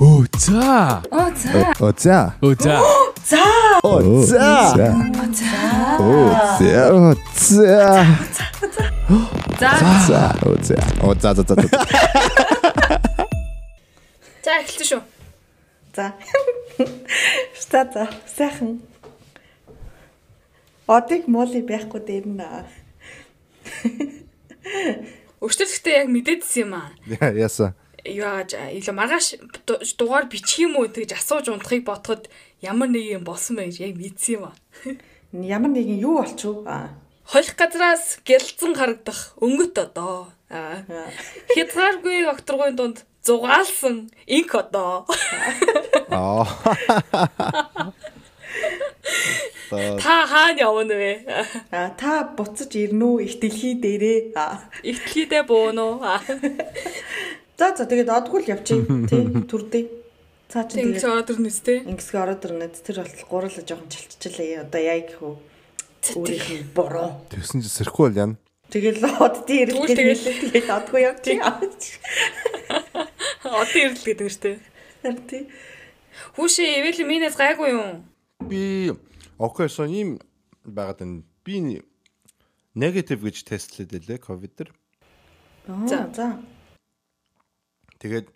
Оо за. Оо за. Оо за. Оо за. За. Оо за. Оо за. Оо за. За. За. Оо за. Оо за за за. за. Эхэлсэн шүү. За. За за. Сайхан. Одыг моли байхгүй дээр нь. Өчтөрхтээ яг мэдээдсэн юм аа. Яса. Яаж илүү маргааш ду- дугаар бичих юм уу гэж асууж унтахыг бодоход ямар нэг юм болсон байж яг мэдсэн юм аа. Ямар нэгэн юу болчихв? Холих газраас гялцсан харагдах өнгөт одоо. Аа. Хязгааргүй окторгойн дунд зугаалсан инк одоо. Аа. Та хаана явна вэ? Аа та буцаж ирнэ үү их дэлхий дээрээ? Аа. Ихтлийдээ бууно. За за тэгээд одгүй л явчих. Тий, төрдөө. Цаа чи тэгээд ороод ирнэ үстэй. ингэсгээ ороод ирнэ. Тэр бол гурлаа жоохон чилччихлээ. Одоо яа гэх үү? Өөрийнх нь буруу. Тэгсэн чи сэрхгүй бол яана. Тэгэл оддын ирэл Тэгвэл тэгэл- тэгээд одгүй явчих. Одоо ирэл гэдэг нь штэ. Тий. Хүүшээ ивэл минээс гайгүй юу? Би окей so ийм байгаад байна. Би негатив гэж тестлээд байлээ ковид дэр. За за. Тэгээд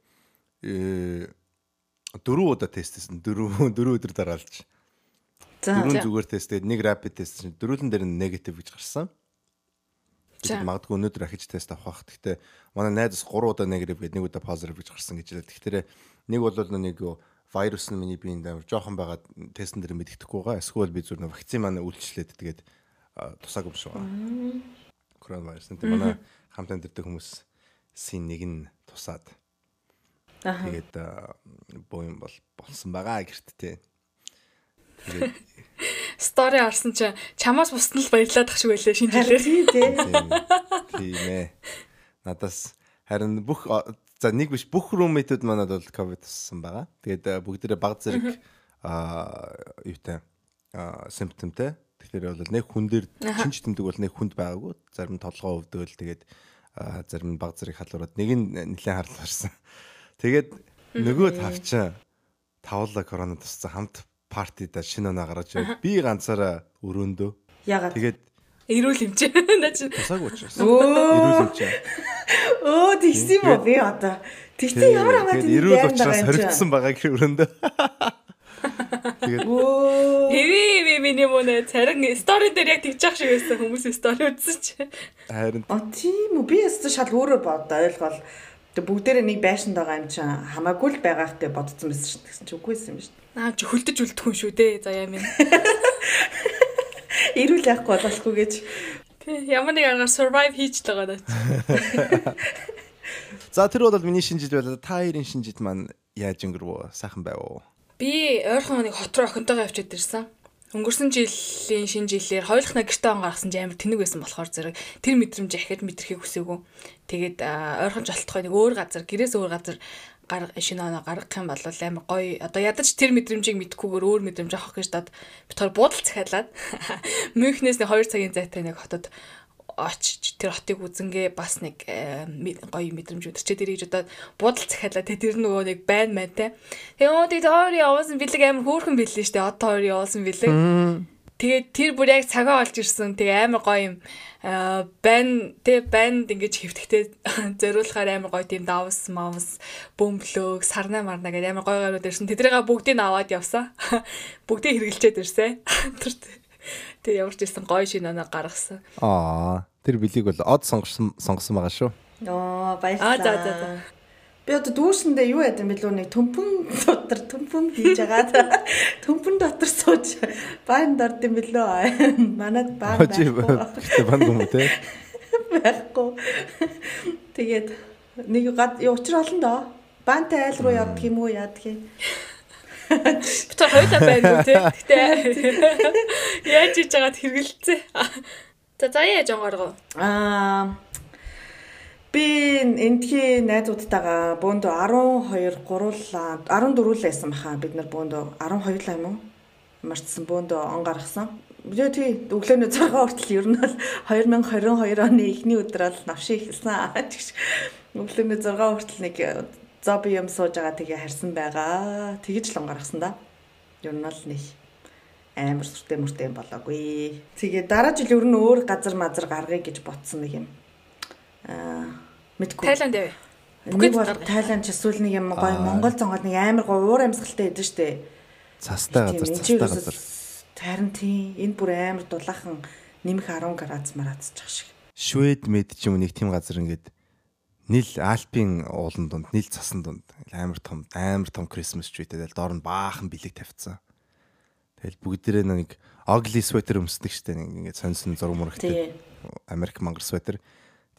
э дөрөв удаа тестсэн. Дөрөв дөрөв өдөр дараалж. За. Дөрөв зүгээр тест тэгээд нэг rapid тест чинь дөрүүлэн дээр нь негатив гэж гарсан. Тэгээд магадгүй өнөөдөр ахиж тест авах бах. Гэхдээ манай найзас 3 удаа негатив гээд нэг удаа positive гэж гарсан гэж хэлээ. Тэгэхээр нэг бол нэг вирус нь миний биеинд амар жоохон байгаад тестэн дээр мэддэхгүй байгаа. Эсвэл би зүгээр нэг вакцин маань үйлчлээд тэгээд тусаагүй шиг байна. Коронавирус. Тэгээд манай хамт амьдардаг хүмүүс син нэг нь тусаад. Тэгээд боо юм бол болсон байгаа гэрт тий. Тэгээд Стори харсан чинь чамаас бусд нь л баярлаад тах шиг байлаа шинэ жилээр. Тий, тий. Тийм ээ. Надаас харин бүх за нэг биш бүх руммейтүүд манад бол ковид туссан байгаа. Тэгээд бүгдээрээ баг зэрэг аа юутай аа симптомтэй. Тэгэхээр бол нэг хүн дээр чинч тэмдэг бол нэг хүнд байгаагүй. Зарим толгоо өвдөөл тэгээд зарим баг зэрэг халуураад нэг нь нэлээд харлаарсан. Тэгээд нөгөө тавчин тавлаа корона туссан хамт партида шинэ оноо гаргаж ирээд би ганцаараа өрөөндөө. Ягаад? Тэгээд Ирүүл хэмжээ. Наа чи тусаагүй учраас. Юм чинь. Өө тэгсэн юм уу би одоо. Тэгтээ ямар хамаатай Тэгээд эрүүл учраас хоригдсан байгаа гэх өрөөндөө. Тэгээд. Эви эви миний мөнэ царин стори дээр яг тэгж ах шиг байсан хүмүүс стори үзсэн чи. харин А тийм үү би ястаа шал өөрөөр бодоо ойлгол. Тэг бүгдээрээ нэг байшинд байгаа юм чинь хамаагүй л байгаа хэрэг бодсон байсан шүү дээ. Тэгсэн чи үгүйсэн юм шүү дээ. Аа чи хөлдөж үлдэх хүн шүү дээ. За яа минь. Ирүүл яахгүй болохгүй гэж. Тий, Ямар нэг аргаар survive хийж л байгаа даа. за тэр бол миний шинэ жил байлаа. Та хоёрын шинэ жил маань яаж өнгөрвөө? Сайхан байв уу? Би ойрхон нэг хот руу охинтойгоо явчихад ирсэн. Өнгөрсөн жилийн шинэ жилээр хоёулахна гэртээ он гаргасан чинь амар тэнэг байсан болохоор зэрэг тэр мэдрэмж ахиад мэдрэхийг хүсээгүй. Тэгээд ойрхон жолтохой нэг өөр газар, гэрээс өөр газар гар шинэ оноо гаргах юм бол амар гоё. Одоо ядаж тэр мэдрэмжийг мэдхгүйгээр өөр мэдрэмж авах гэж дад бид хоёр буудал захиалаад Мюнхнээс нэг 2 цагийн зайтай нэг хотод очиж тэр хотыг үзэнгээ бас нэг э, гоё мэдрэмж өдөрчээд ирэх гэж удаад буудал захиалаа тэ тэр нөгөө нэг байн майтай. Тэгээ оо тий тоор явуулсан бэлэг амар хөөрхөн бэлээ штэ одоо тоор явуулсан бэлэг. Тэгээд тэр бүр яг цагаа олж ирсэн. Тэгээ амар гоё юм. Аа байн тэ банд ингэж хэвтгэхдээ зориулахаар амар гоё тийм давс мавс бөмбөлөг сарна марна гэдэг амар гоё гойрууд ирсэн. Тэдрийгээ бүгдийг аваад явсан. Бүгдийг хэрэгэлчээд ирсэн. Тэр ямар ч ирсэн гоё шинэ оноо гаргасан. Аа, тэр билийг бол од сонгосон сонгосон байгаа шүү. Оо Аа, баярлалаа. за, за, за. Би одоо дүүсэндээ юу яд юм бэлүү нэг төмпөн дотор төмпөн хийж агаад төмпөн дотор сууж баанд орд юм бэлөө. Манад баан байхгүй. банд юм те. байхгүй. Тэгээд нэг гад учир олон доо. Баантай айл руу явдаг юм уу яадаг юм. Бид хоёулаа байна үү те. Гэтэ яаж хийж байгаад хэрэгэлцээ. За за яаж онгоргоо. Аа би эндхий найзуудтайгаа бөөндөө 12 гуруулаа 14 л байсан баха бид нар бөөндөө 12 л юм уу марцсан бөөндөө он гаргасан. Би тий өглөөний 6 хүртэл ер нь бол 2022 оны эхний өдөр бол навшин ихэлсэн. Тэгш өглөөний 6 хүртэл нэг зоби юм сууж байгаа тэгээ харсан байгаа. Тэгэж л онгаргасан да. Ер нь бол нэг амар сүртэй мөртэй юм болоогүй. Тэгээ дараа жил ер нь өөр газар мазар гаргая гэж ботсон нэг юм. Аа мэдгүй. Тайланд яв. Бол Тайланд ч эсвэл нэг юм гоё Монгол зонгоод нэг амар гоё уур амьсгалтай идэв штэ. Цастай газар, цастай газар. Харин тийм энэ бүр амар дулаахан нэмэх 10 градус мараадчих шиг. Швед мэд ч юм нэг тийм газар ингээд нийл Альпийн уулан дунд, нийл цасан дунд амар том, амар том Christmas tree тэгэл доор нь баахан бэлэг тавьчихсан. Тэгэл бүгдээрээ нэг ugly sweater өмсдөг штэ нэг ингээд сонсон зураг мурагтай. Америк мангар sweater.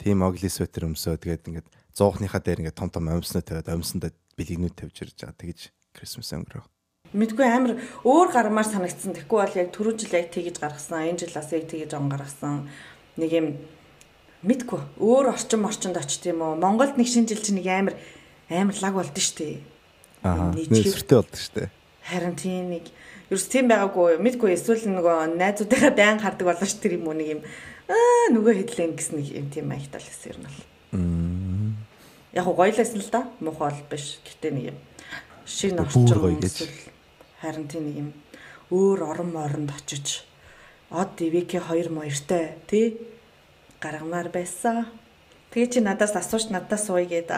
Тийм ugly sweater өмсөө тэгээд ингээд зуухныхаа дээр ингээд том том өмснөө тавиад өмсөндөө бэлэгнүүд тавьж ирж байгаа. Тэгэж Christmas өнгөрөө. Мэдгүй амар өөр гармаар санагдсан. Тэгэхгүй бол яг түрүү жил яг тэгэж гаргасан. Энэ жил бас яг тэгэж он гаргасан. Нэг юм мэдгүй өөр орчин орчинд очт юм уу? Монголд нэг шинэ жил чинь нэг амар амар лаг болд нь штэ. Аа. Нийцэртэй болд нь штэ. Харин тийм нэг ерөөс тийм байгаагүй мэдгүй эсвэл нөгөө найзуудаараа байн хардаг болно ш тэр юм уу нэг юм аа нөгөө хэдлэн гэсэн нэг юм тийм маягтал гэсэн юм бол. Яг гоёлсэн л да муухай бол биш. Гэтэ нэг юм шин орчин эсвэл харин тийм нэг юм өөр орон моронд очиж од ивэки хоёр моёртой тий гаргамаар байсан. Тэгээ чи надаас асууж надаас сууя гээд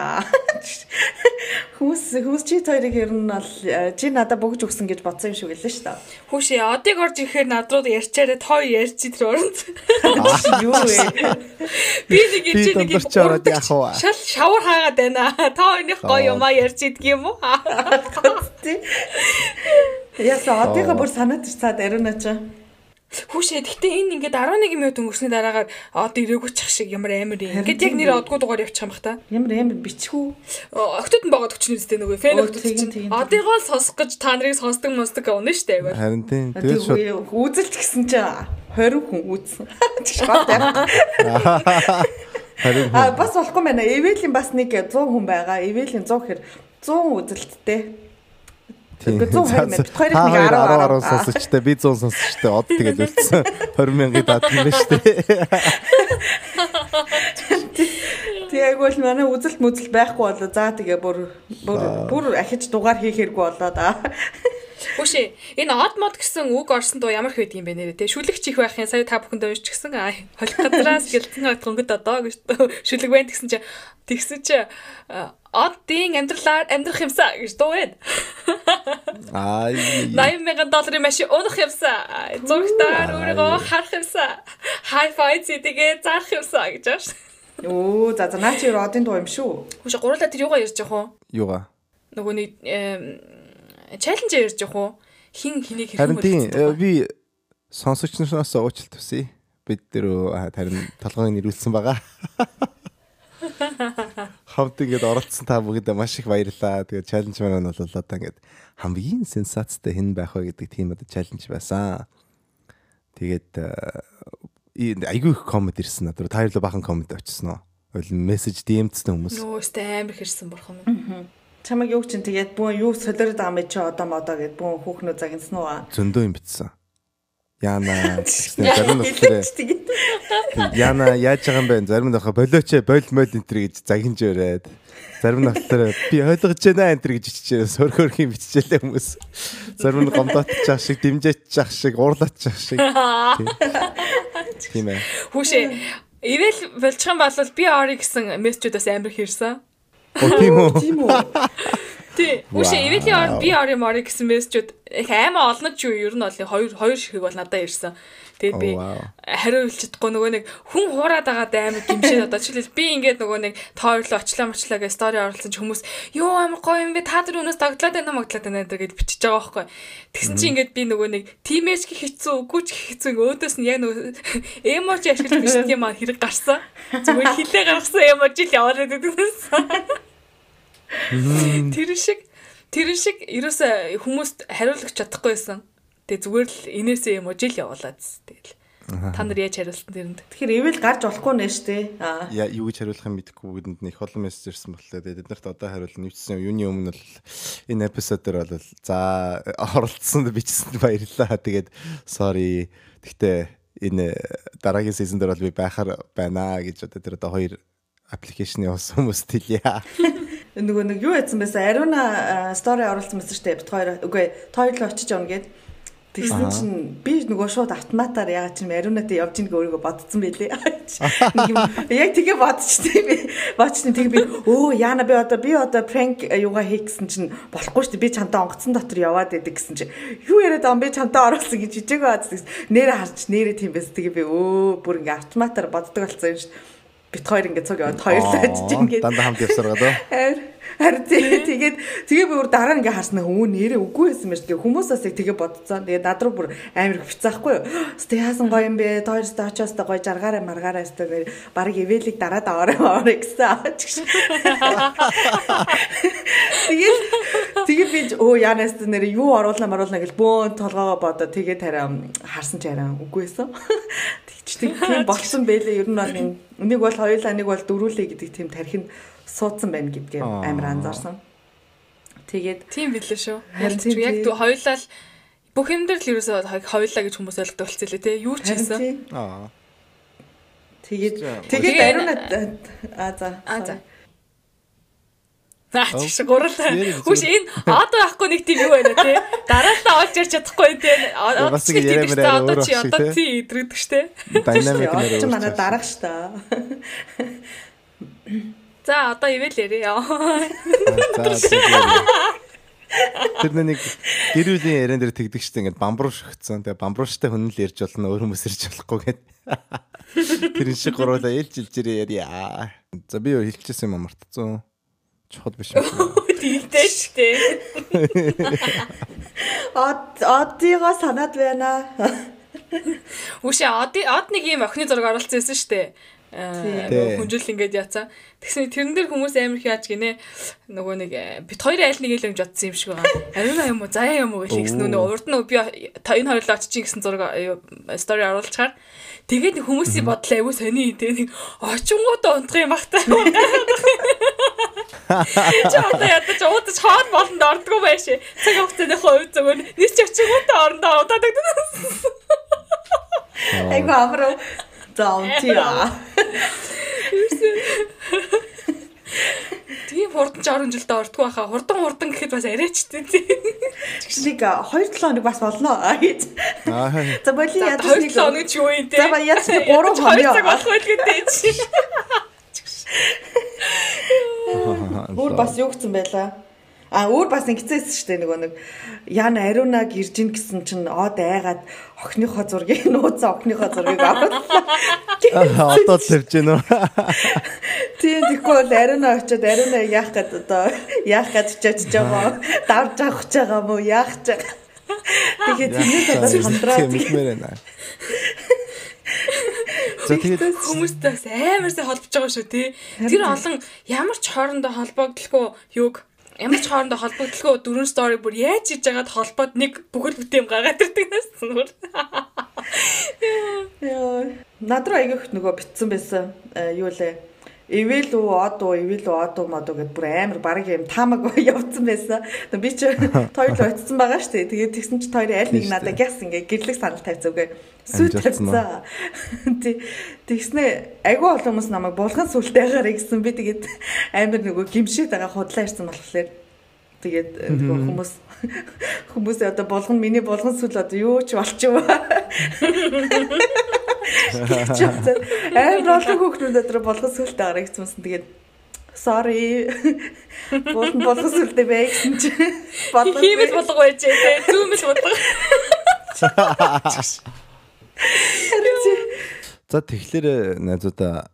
Хүүс хүүс чи хоёрыг ер нь бол э, чи надад бөгж өгсөн гэж бодсон юм шиг байлаа шүү дээ. Хүүшээ одыг орж ирэхээр над руу ярьчаарэ тоо ярьч тэр оронд. Юу вэ? Би нэг чи нэг юм яах вэ? Шал шавар хаагаад байна. Та хоёрын гоё юм а ярьж идэх юм уу? Яса одыгаа бүр санаад ирцаад ариуна чи. Хүүшээ гэхдээ энэ ингээд 11 минут өнгөрсний дараагаар од ирээгүй чих шиг ямар амар юм. Ингээд яг нэр одгүй дугаар явчих юм бах та. Ямар амар бичхүү. Октод нь байгаа төчнөө үстэй нөгөө фэн октод чинь. Одыгоо сонсох гэж та нарыг сонсдог мостог унаа штэ айгаар. Харин тийм. Тэгээд шууд үзэлч гисэн чинь 20 хүн үзсэн. Харин А бас болохгүй байна. Эвэлийн бас нэг 100 хүн байгаа. Эвэлийн 100 гэхэр 100 үзэлттэй. Тэгэхгүй 120 мянга. Бид хоёрыг нэг 10 10 сонсогчтой би 100 сонсогчтой од тэгээд үлдсэн 20 мянган даад юм байна шүү дээ. Тэг бол манай үзэлт мүзэл байхгүй болоо. За тэгээ бүр бүр бүр ахиж дугаар хийхэргүй болоо да. Хүүшээ энэ од мод гэсэн үг орсон дуу ямар байдаг юм бэ нэрэ те? Шүлэгч их байхын сая та бүхэнд уншчихсан холих газраас гэлцэн хатгонгод одоо гэж шүлэг байна гэсэн чи. Тэгсэн чи оддын амьдралаар амьдрах юмсаа гэж дуу байна. Аа 80 мянган долларын машин унах юмсаа зургатаар өөрийгөө харах юмсаа хай-фай зэдэгээ зарах юмсаа гэж ааш. Оо за за наа чи одын дуу юм шүү. Хүүшээ гурлаа тэр юугаа ярьж явах уу? Юугаа? Нөгөө нэг чаленж ярьж явах уу? Хин хэнийг хэрхэн Харин би сонсогч нараас уучлалт хүсье. Бид тэр харин толгойн нэрүүлсэн байгаа. Хамт ингээд оролцсон та бүгд маш их баярлаа. Тэгээд чаленж маань нь бол одоо ингээд хамгийн сенсацтай хэн байх вэ гэдэг тийм одоо чаленж байсан. Тэгээд э, айгүй их коммент ирсэн надад. Та хоёрлоо бахан коммент очсон уу? Ойл мессеж дэмцсэн хүмүүс. Нөөстэй амар хэрсэн бурхан минь чамаг юу чинь тэгээд бүүн юу солиорд байгаа мэт чи одоо модоо гэд бүүн хүүхнөө загнасан уу? Зөндөө юм битсэн. Яна зарим болохоор Яна яаж байгаа юм бэ? Зарим нь баха болооч бойл мойл энтер гэж загинж өрөөд. Зарим нь болохоор би ойлгож байна энтер гэж иччихээ сөрх хөрх юм биччихлээ хүмүүс. Зарим нь гомдоотчих ах шиг, дэмжээчих ах шиг, уурлаачих ах шиг. Тийм ээ. Хүүшээ Ивэл болчих юм бол би ори гэсэн мессежүүдээс амар хэрсэн. Оо тийм үү? Тийм үү? Тий. Үшээ Эвэлийн ор би ори мори гэсэн мессежүүд их аймаа олон ч юу ер нь бол хоёр хоёр ширхэг бол надад ирсэн. Тэгээд би хариу хэлж чадахгүй нөгөө нэг хүн хуураад байгаа амар гимшээд одоо жишээлбэл би ингээд нөгөө нэг тоорлоо очлаа мочлаа гэж стори оруулсан ч хүмүүс ёо амар гоё юм бэ та нар өнөөс дагдлаад байна маглаад байна гэдэг бичиж байгаа байхгүй. Тэгсэн чинь ингээд би нөгөө нэг тимэж хэцүү үгүй ч хэцүү өөдөөс нь яг нөгөө эможи ашиглаж бичдэг юм аа хэрэг гарсан. Зүгээр хилээ гаргасан эможи л яваад байдаг. Тэр шиг тэр шиг ерөөсө хүмүүст хариулах чадахгүй байсан. Тэгээ зүгээр л инээсээ юм уу жил явуулаад тэгэл. Та нар яаж хариулсан тэрэнд. Тэгэхээр ивэл гарч болохгүй нэ штэ. Аа. Яа юу гэж хариулах юм мэдэхгүй бүдэнд нэг олон мессеж ирсэн боллоо. Тэгээд эднэрт одоо хариулна нэвчсэн юуны өмнө бол энэ эпизод дээр бол за оролцсонд бичсэнд баярлалаа. Тэгээд sorry. Гэхдээ энэ дараагийн сизон дээр бол би байхаар байна гэж одоо тэр одоо хоёр аппликейшн явуулсан хүмүүст хэлье. нөгөө нэг юу яцсан байсан Аруна стори оруулсан байсан шүү дээ. Бит хоёр үгүй тойл очиж явна гээд Тэгсэн чинь би нөгөө шууд автоматар ягаад чинь Арунатай явж ийн өөрийгөө бодсон байлээ. Юм яг тэгээ бодчихсон би. Бодчихсон тэг би өө яана би одоо би одоо prank юугаа хийх гэсэн чинь болохгүй шүү дээ. Би чамтай онгоцсон дотор яваад идэг гэсэн чинь юу яриад ам би чамтай оруулсан гэж жижиг баад гэсэн. Нэрэ харч нэрэ тийм байсан. Тэгээ би өө бүр ингээ автоматар боддог болсон юм шүү дээ бит хоёр ингээд цуг яваад хоёрлоо ажиж ингээд дандаа хамт явсаргаа дөө. Харин тэгээд тэгээ би бүр дараа нь ингээ харснаа өө нэрээ үгүй байсан мэж тэгээ хүмүүсээс яг тэгээ бодцсон. Тэгээ над руу бүр амар их бицаахгүй юу. Сте яасан гоё юм бэ? Тойр сте очоос та гоё жаргаараа маргаараа сте нэр баг ивэлийг дараа даваараа орё гэсэн. Тэгээд тэгээ би өө янаас нэр юу оруулна маруулна гэж бөөн толгоогоо бодоо тэгээ тараа харсан ч арай үгүй байсан. Тэгч тийм болсон байлээ. Ер нь нэг бол хоёулаа нэг бол дөрүүлээ гэдэг тийм тархинд суудсан байна гэдгээ амар анзаарсан. Тэгээд тийм билээ шүү. Харин яг хоёулаа л бүх юм дээр л ерөөсөө хоёулаа гэж хүмүүс ойлгодог болчихлоо лээ тий. Юу ч хийсэн. Аа. Тэгээд тэгээд ариун аа за. Аа за. Наа чи гурлаа. Хүш энэ одоо яахгүй нэг тийм юу байна те. Дараалал олж ирч чадахгүй те. Бас ингэ яриамаар одоо чи одоо тий идрэгдэг штэ. Динамик нэр. Чи манай дараах штэ. За одоо ивэл. За Тэр нэг гэр бүлийн яриан дээр тэгдэг штэ ингээд бамбруу шигцсэн. Тэгээ бамбрууштай хүн л ярьж болно өөр хүмүүс ярьж болохгүй гэд. Тэр шиг гуруула ээлж илж ярья. За би юу хэлчихсэн юм мартцсан чухал биш юм. Тэгтэй штэ. Од одыго санаад байна. Үшээ од од нэг юм охины зураг оруулсан байсан штэ. Аа хүнжил ингээд яцаа. Тэгсэн тэрэн дээр хүмүүс амар их яаж гинэ нөгөө нэг бит хоёр айл нэг л юм жодсон юм шиг байгаа. Ариуна юм уу заяа юм уу гэж хэлсэн нөгөө урд нь би энэ хоёрлоо очиж гэсэн зураг стори оруулчихаар тэгээд хүмүүсийн бодлоо аюу сони тэгээ нэг очингуудаа унтах юм багтаа. Чи одоо ядаж уудаж хоол болонд ордгоо байш. Цаг хугацааны хувь зүгээр нийс чи очингуудаа орондоо удаадаг. Айгу амраа заунтиа. Тийм хурдан 60 жилдээ ордгоо хаа. Хурдан хурдан гэхэд бас арайчтэй тийм. Нэг 2-7 хоног бас болно гэж. Аа. За боли ядаж нэг 2-7 хоног ч юу юм те. За ба яаж 3 хоног болох байх гэдэг чинь. Өөр бас юу гэсэн байлаа? А өөр бас ингэцээс шүү дээ нөгөө нэг Яна Аруна гэрж ин гэсэн чинь од айгаад охиныхоо зургийг нууцсан охиныхоо зургийг аваад. Одоо тавьж гэнэ үү? Тийм тэгэхгүй бол Аруна очиод Аруна яах гээд одоо яах гээд чиж байгаа давж авах гэж байгаа мó яах гэж. Тэгээд тэрнээс одоо хандраа. Мэлмээр байна. За тэгээд хүмүүстэй амар сайн холбож байгаа шүү тий. Тэр олон ямар ч хоорондоо холбогдлохгүй юг ямар ч хоорондоо холбогдлохгүй дөрвөн стори бүр яаж хийж байгаад холбоод нэг бүхэл бүтэем гаргаад ирдэг нас зүгээр. Яа. Надруу аягүйх нөгөө битсэн байсан. Юу лээ Ивэл үү од уу ивэл үү од уу мод уу гэд бүр амар баг юм таамаг явцсан байсан. Би ч тойл очсон байгаа шүү дээ. Тэгээд тэгсэн чи тойр аль нэг надад гяс ингээ гэрлэг санал тавьцаа үгүй. Сүйт тавьцаа. Тий. Тэгснэ айгүй олон хүмүүс намайг булган сүлтэй гараа гэсэн би тэгээд амар нөгөө гимшээд байгаа худлаа ирсэн болохоор тэгээд хүмүүс хүмүүс одоо булган миний булган сүл одоо юу ч болчихоо. Амар олон хүүхдүүд өдрө болгон сүлтэй гараа гэсэн тэгээд sorry. Болон болгон сүлтэй бай гэсэн чи болон хиймэл болго байж тээ зүүмэл болго. За тэгэхээр найзуудаа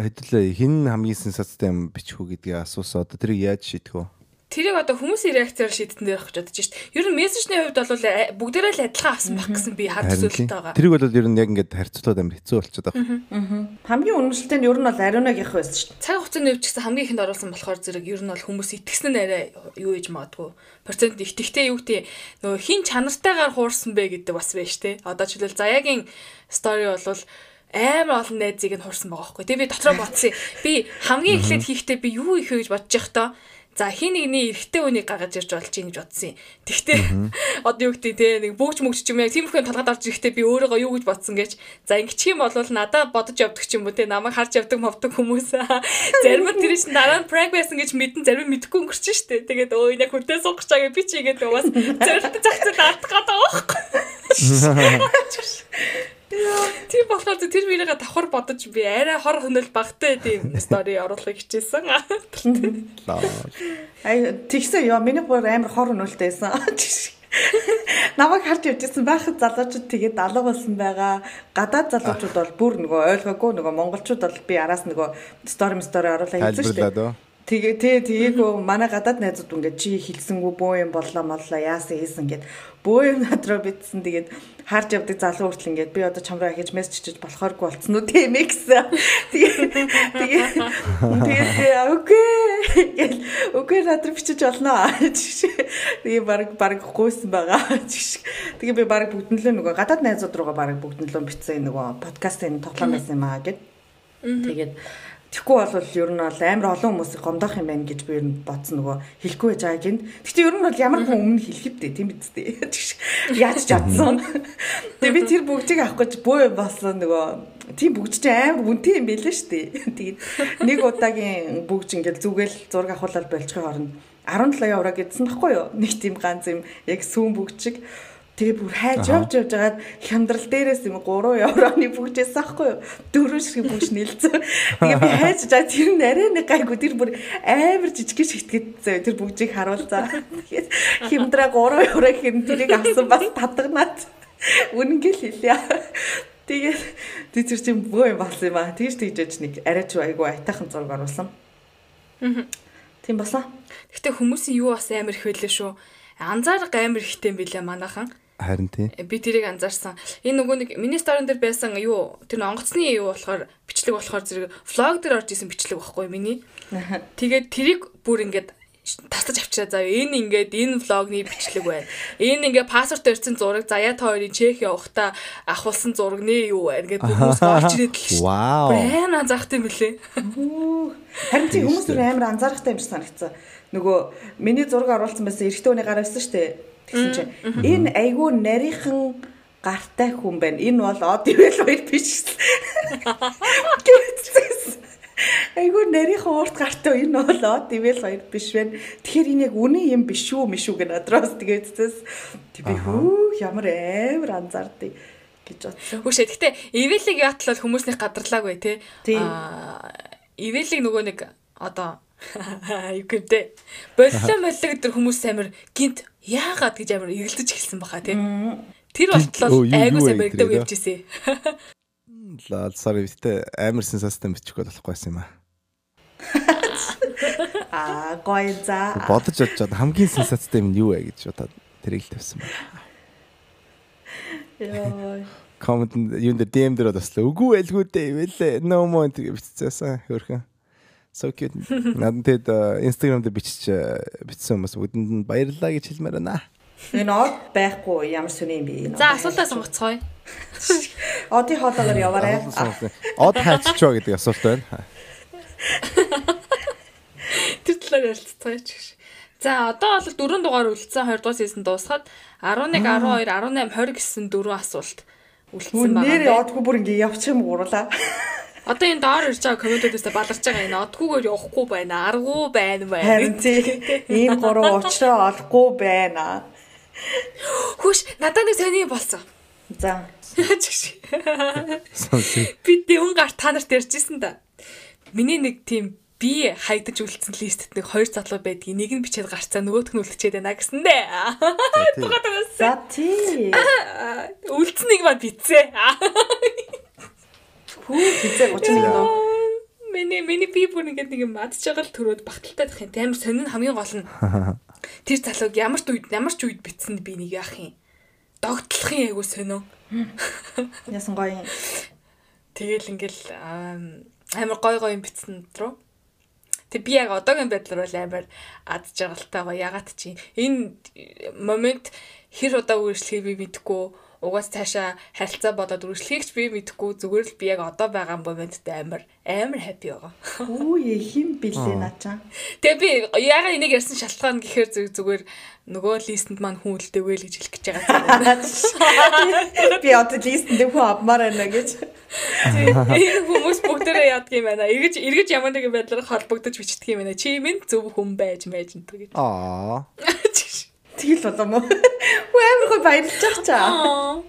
хэдүүлээ хин хамгийн сенсацтай юм бичих үү гэдгийг асуусан. Одоо тэрийг яаж шийдэх вэ? Тэрийг одоо хүмүүсийн реакцаар шийдтэн дээр авах гэж бодож шít. Ер нь мессежний хувьд бол э, бүгдээрээ л адилхан авсан байх гэсэн би хар төсөөлөлтэй байгаа. Тэрийг бол ер нь яг ингээд харьцуулаад амар хэцүү болчиход байгаа. Хамгийн үнэмшилтэй нь ер нь бол ариунагийнх байсан шүү дээ. Цаг хугацааны хувьд ч гэсэн хамгийн ихэнд оруулсан болохоор зэрэг ер нь бол хүмүүс итгэсэн нь арай юу ээж магадгүй. Процент итгэхтэй юу гэдэг нөгөө хин чанартайгаар хуурсан бэ гэдэг бас байж тээ. Одоо жишээлбэл заяагийн стори бол амар олон найзыг нь хуурсан байгаа байхгүй. Тэгээ би дотроо бодсон. Би хамгийн эхлээд хийхдээ би юу их вэ гэж бодож явахдаа За хин нэгний эрэгтэй хүнийг гаргаж ирж болж ийн гэж бодсон юм. Тэгтээ одоо юу гэдэг те нэг бүгж мөгч юм яг тиймэрхүү толгойд орж ирэхдээ би өөрийгөө юу гэж бодсон гэж. За ингэчих юм бол надад бодож явдаг ч юм уу те намайг харж явдаг мовдөг хүмүүс. Зарим нь тэр чинь дараа нь prank байсан гэж мэдэн зарим мэдхгүй өнгөрч штэ. Тэгээд өө энэ хүртээ суугч чагаа би чигээд бас зөвлөлт зах зээл алдах гэдэг байхгүй. Тийм болохоор тэр мөрийгээ давхар бодож би арай хор хөнөөл багтай тийм стори оруулахыг хичээсэн. Ай тэгсэн ёо миний бүр амар хор хөнөөлтэй байсан. Намайг харж явжсэн байхад залуучууд тэгээд алга болсон байгаа. Гадаад залуучууд бол бүр нөгөө ойлгоогүй нөгөө монголчууд бол би араас нөгөө стори стори оруулаа хэлсэн шүү дээ. Тэгээ тий тэгээгүй манай гадаад найзууд ингээд чи хэлсэнгүү бөө юм боллоо моллоо яасан хийсэн гэд бөө юм надруу битсэн тэгээд харж явдаг залуу хүртэл ингээд би одоо чамраа хийж мессеж чиж болохооргүй болцсон уу тийм ээ гэсэн. Тэгээ тэгээ тэгээ окей. Окей надруу бичиж болно. Тэгээ баг баг гуйсан байгаа. Тэгээ би баг бүгднлөө нөгөө гадаад найзууд руугаа баг бүгднлөө бичсэн нөгөө подкастын тоглоом байсан юм аа гэд. Тэгээд Тэгэхгүй бол ер нь бол амар олон хүмүүсийг гомдоох юм байна гэж би ер нь бодсон нөгөө хэлэхгүй байж байгааг энд. Гэхдээ ер нь бол ямар хүн өмнө хэлэхэд дээ тийм биз дээ. Яаж ч чадсан. Тэгээ би тэр бүгдийг авах гэж бөө болсон нөгөө тийм бүгд чинь амар үнэтэй юм байлээ шүү дээ. Тэгээд нэг удаагийн бүгд ингээл зүгэл зураг авахлал болчихын хооронд 17 евро гэдсэн баггүй юу? Нэг тийм ганц юм яг сүүн бүгд чиг Тэгээ бүр хайж явж явж байгаад хямдрал дээрээс юм 3 евроны бүгжээс аахгүй юу? Дөрөв шиг бүгж нэлцэн. Тэгээ би хайж жаа тэр нарийн нэг гайгүй тэр бүр амар жижиг шигтгэд тэр бүгжийг харуулзаа. Тэгээд хямдраа 3 евро гэхэр тэрийг авсан бас татгнаад үнэнгээл хэлье. Тэгээд тэр чир чинь бөө юм болсон юм аа. Тэгж тэгжэж нэг арайч айгүй айтайхан зураг оруулсан. Тийм басаа. Гэтэ хүмүүсийн юу бас амар их байлээ шүү. Анзаарга амар ихтэй юм билээ манайхан. Харин тийм. Би тэрийг анзаарсан. Энэ нөгөө нэг миний сторон дээр байсан юу тэр онгоцны юу болохоор бичлэг болохоор зэрэг влог дээр орж исэн бичлэг байхгүй миний. Тэгээд тэрийг бүр ингээд тасаж авчираа заа. Энэ ингээд энэ влогны бичлэг байна. Энэ ингээд пассворт өрцөн зураг заяа та хоёрын чек явахта авахулсан зураг нэ юу байна гэдэг хүмүүс орж ирээд л шүү. Вау. Байн анзаарахтай юм билээ. Харин тийм хүмүүс амар анзаарахтай юм шиг санагдсан. Нөгөө миний зураг оруулсан байсан эрэгтэй хүний гараа байсан шүү дээ Тэгсэн чинь энэ айгүй нарийнхан гартай хүн байна. Энэ бол од ивэл хоёр биш. Айгүй нарийнхан уурт гартай энэ бол од ивэл хоёр биш байна. Тэгэхээр энэ яг үнэн юм биш үү миш үү гэнэ адраас тэгээдсээс би хөө ямар амар анзаардыг гэж бодсон. Хүүшээ гэхдээ ивэлиг яатлал хүмүүсний гадарлаагүй те. Аа ивэлиг нөгөө нэг одоо юу гэмтэй. Боллоо моллоо гэдэг хүмүүс амар гинт яагаад гэж амар эргэлдэж эхэлсэн баха тий. Тэр болтлоо айгуу сайн баригдаг явж ирсэн. Лаа sorry битээ амар сенсацтай бичих болохгүйсэн юм аа. Аа гоё за. Бодож бодож хамгийн сенсацтай юм юу вэ гэж бодоод тэрийг л тавьсан байна. Йоо. Коммент юунд DM дээр баслаа. Үгүй байлгүй дээ ивэл no more гэж биччихсэн хөрхөн. So cute. Надад тэд Instagram дээр бичиж бичсэн хүмүүс бүгдэнд нь баярлалаа гэж хэлмээр байна. Энэ од байхгүй ямар юм бэ? За асуултаа сонгоцгоё. Одын хоолоогоор яваарай. Од хайччоо гэдэг асуулт байна. Тэр талаар ярилццгаая ч гэж. За одоо бол дөрөв дугаар үлдсэн 20 дугаар сизон дуусгаад 11 12 18 20 гэсэн дөрвөн асуулт үлдсэн байгаа. Нэр одгүй бүр ингэ явчих юм гурлаа. Одоо энэ доор ирж байгаа комментүүдээс баларч байгаа энэ одгүйгээр явахгүй байна. Аргуу байна байна. Харин тийм. Ийм гурав уучраа олохгүй байна. Хүш надад нэг сони болсон. За. Би дэвэн гар та нарт ярьжсэн да. Миний нэг тийм би хайдаж үлдсэн листэд нэг хоёр залуу байдгийг нэг нь бичээд гарцаа нөгөөх нь үлдчихэд байна гэсэн дээ. За тий. Үлдсэн нэг маань бицээ. Хүү хизээ 31 нөө. Миний миний би бүр ингээд нэг юм мадж байгаа л төрөөд багталтай байх юм. Амар сонин хамгийн гол нь. Тэр залууг ямар ч үед ямар ч үед битсэн би нэг яах юм. Догтлох юм айгу сонио. Ясан гоё юм. Тэгэл ингээл амар гой гой юм битсэн рүү. Тэг би яг одоогийн байдлаар бол амар адж байгаа л таа. Ягаад чи энэ момент хэр удаа үргэлжлэхийг би мэдэхгүй угаас цаашаа харилцаа болоод үргэлжлэхийг ч би мэдэхгүй зүгээр л би яг одоо байгаа моментд амар амар happy байгаа. Үе хим бэлээ наачаа. Тэгээ би яагаад энийг ярьсан шалтгаан гэхээр зүг зүгээр нөгөө листэнд маань хүн үлдээвэ л гэж хэлэх гэж байгаа. Би одоо листэнд хүн авмаар байна гэж. Энэ хүмүүс бүгдээрээ яадаг юм байна. Эргэж эргэж ямар нэгэн байдлаар холбогдож бичдэг юм байна. Чи минь зөв хүн байж байж энэ гэж. Аа. Тэгэл болоо мó. Уу амар гой баярлаж байгаа чаа.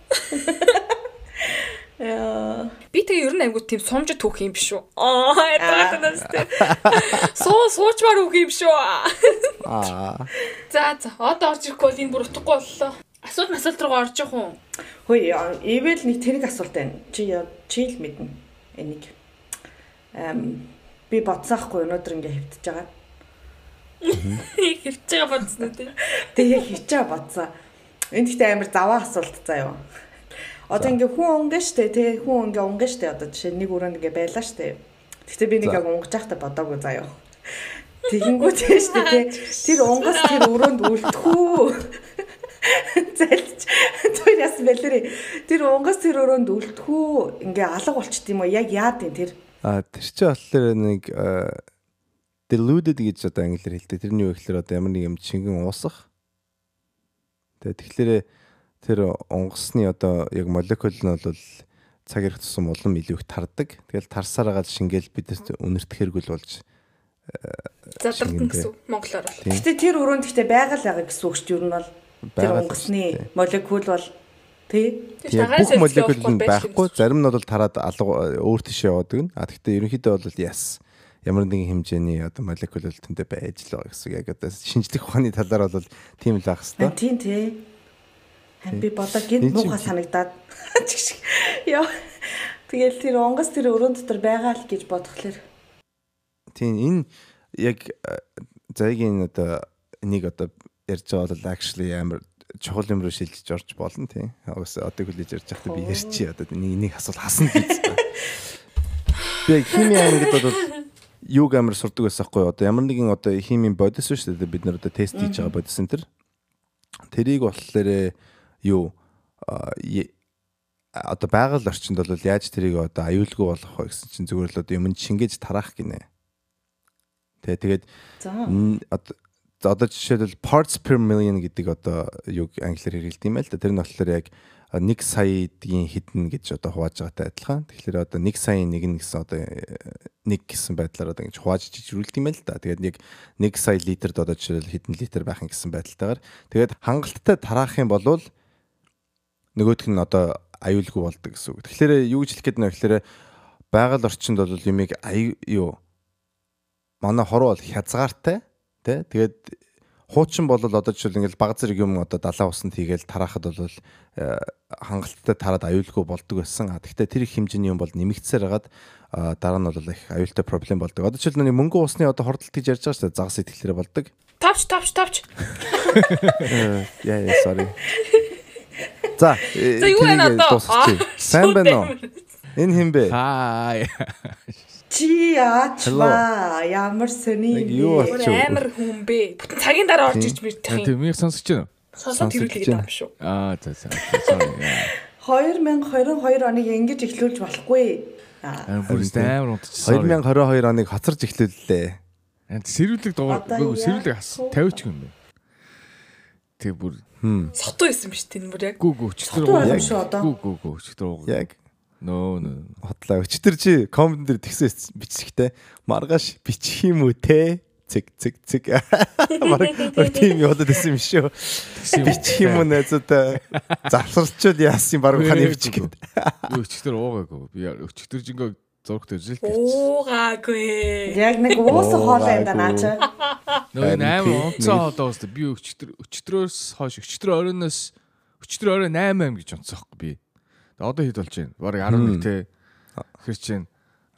Яа. Би тэгээ ер нь айгуу тийм сумж түүх юм биш үү? Аа, ятгаатанаас тийм. Суу суучмаар үг юм шүү. Аа. За за, одоо орж ирэхгүй бол энэ бүр утгагүй боллоо. Асуулт масуулт руу орж явах уу? Хөөе, ивэл нэг тэрэг асуулт байна. Чи чи л мэднэ. Энийг. Эм би бодсаахгүй өнөөдөр ингээ хөвтөж байгаа. Хөвч байгаа бодсон үү? Тэгээ хичээ бодсон. Энд ихтэй амар заваа асуулт заа юу. Одоо ингээ хүн өнгө штэ тий хүн ингээ өнгө штэ одоо жишээ нэг өрөөнд ингээ байлаа штэ. Гэхдээ би нэг яг унгаж байхдаа бодоагүй заа юу. Тэгэнгүү тий штэ тий тэр унгас тэр өрөөнд үлдэх үү. Зэлж тэр яс бэлэрээ тэр унгас тэр өрөөнд үлдэх үү ингээ алга болчт юм уу яг яад юм тэр. А тэр чи болохоор нэг deluded гэж одоо англиар хэлдэг. Тэрний юу гэхээр одоо ямар нэг юм шингэн уусах. Тэгээ тэгэхээр тэр онгоцны одоо яг молекул нь бол цаг ирэх тусам улам илүү их тардаг. Тэгэл тарсаар гал шингээл бидэс үнэрт хэрэггүй болж задартан гэсэн монголоор бол. Гэтэ тэр өрөөнд ихтэй байгаль байгаа гэсэн үг шүү дээ. Юу нь бол тэр онгоцны молекул бол тий бүх молекул нь байхгүй. Зарим нь бол тараад алга өөр тийш яваадаг. А гэхдээ ерөнхийдөө бол яс ямар нэгэн хэмжээний одоо молекул бол тэндээ байж л байгаа гэсэн. Яг одоо шинжлэх ухааны талаар бол тийм л байх хэвээр. Тийм тий. Би бодоо гинт муухай санагдаад яа. Тэгэл тэр онгоц тэр өрөөнд дотор байгаа л гэж бодхолэр. Тийм энэ яг зайгийн одоо нэг одоо ярьж байгаа бол actually амар чухал юм руу шилжиж орж болно тийм. Угс одоо хүлээж ярьж байхдаа би ярьчи одоо нэг нэг асуул хасна гэж. Би хими ангид бол юуг амар сурдаг байсан хгүй одоо ямар нэгэн одоо химийн бодис шүү дээ. Бид нар одоо тест хийж байгаа бодис энэ төр. Тэрийг болохоор юу одоо байгаль орчинд бол яаж тэрийг одоо аюулгүй болгох вэ гэсэн чинь зүгээр л одоо юм шингээж тараах гинэ. Тэгээ тэгээд одоо жишээлбэл parts per million гэдэг одоо юг англиар хэрэгэлдэг юм байл та. Тэр нь болохоор яг 1 саягийн хідэн гэж одоо хувааж байгаатай адилхан. Тэгэхээр одоо 1 саяын нэг нь гэсэн одоо нэг гэсэн байдлаар одоо ингэж хувааж жижигрүүлдэг юм байна л да. Тэгээд яг 1 сая литрд одоо жишээл хэдэн литр байх гэсэн байдалтайгаар тэгээд хангалттай тараах юм бол нөгөөх нь одоо аюулгүй болдог гэсэн үг. Тэгэхээр юу гэж хэлэх гээд нэ гэхээр байгаль орчинд бол юмыг аюу юу манай хоруу бол хязгаартай тий тэгээд хуучин бол одоо жишээл ингээл баг зэрэг юм одоо далаа усанд хийгээл тараахад бол э, хангалттай тараад аюулгүй болдог байсан. Гэхдээ тэр их хэмжээний юм бол нэмэгдсээр хагаад дараа нь бол их аюултай проблем болдог. Одоо жишээл нэг мөнгө усны одоо хордолт гэж ярьж байгаа шүү дээ. Загас итгэлээрээ болдог. Тавч тавч тавч. Яа яа sorry. За. За юу вэ одоо? Сайн байна уу? Энэ хин бэ? Хаа. Чи аачва ямар сони амар хүн бэ? Бүтэн цагийн дараа орж ирж мэдэх юм. Тийм их сонсож байна. Сонсоод тэрүүлээд юм шүү. Аа за за. Sorry. 2022 оныг ингэж эхлүүлж болохгүй. Аа бүр амар унтчихсан. 2022 оныг хоцорж эхлүүллээ. Сэрүүлэг дугаар сэрүүлэг тавьчих юм бэ. Тэг бүр Сотуу байсан биш тийм бүр яг. гүү гүү өчтөр Сотуу юм шүү одоо. Гүү гүү өчтөр. Яг Нөө нөө. хотлоо. Өчтөр чи комент дээр тэгсэн бичсэхтэй маргааш бичих юм уу те? Цэг цэг цэг. Марг тийм яваад байсан юм шүү. Бичих юм уу найзуудаа завсарчуд яасан баг ханы бичих гээд. Би өчтөр уугаагүй. Би өчтөр жингээ зургт үзэл тавьчих. Уугаагүй. Яг нэг уусах хоол юм да наача. Нөө Харин амар унцсан хоолоо өстө би өчтөр өчтрөөс хойш өчтөр оройноос өчтөр орой 8 8 гэж байхгүй би. Тэгээ одоо хэд болж байна? Бараг 11 те. Хэр чинь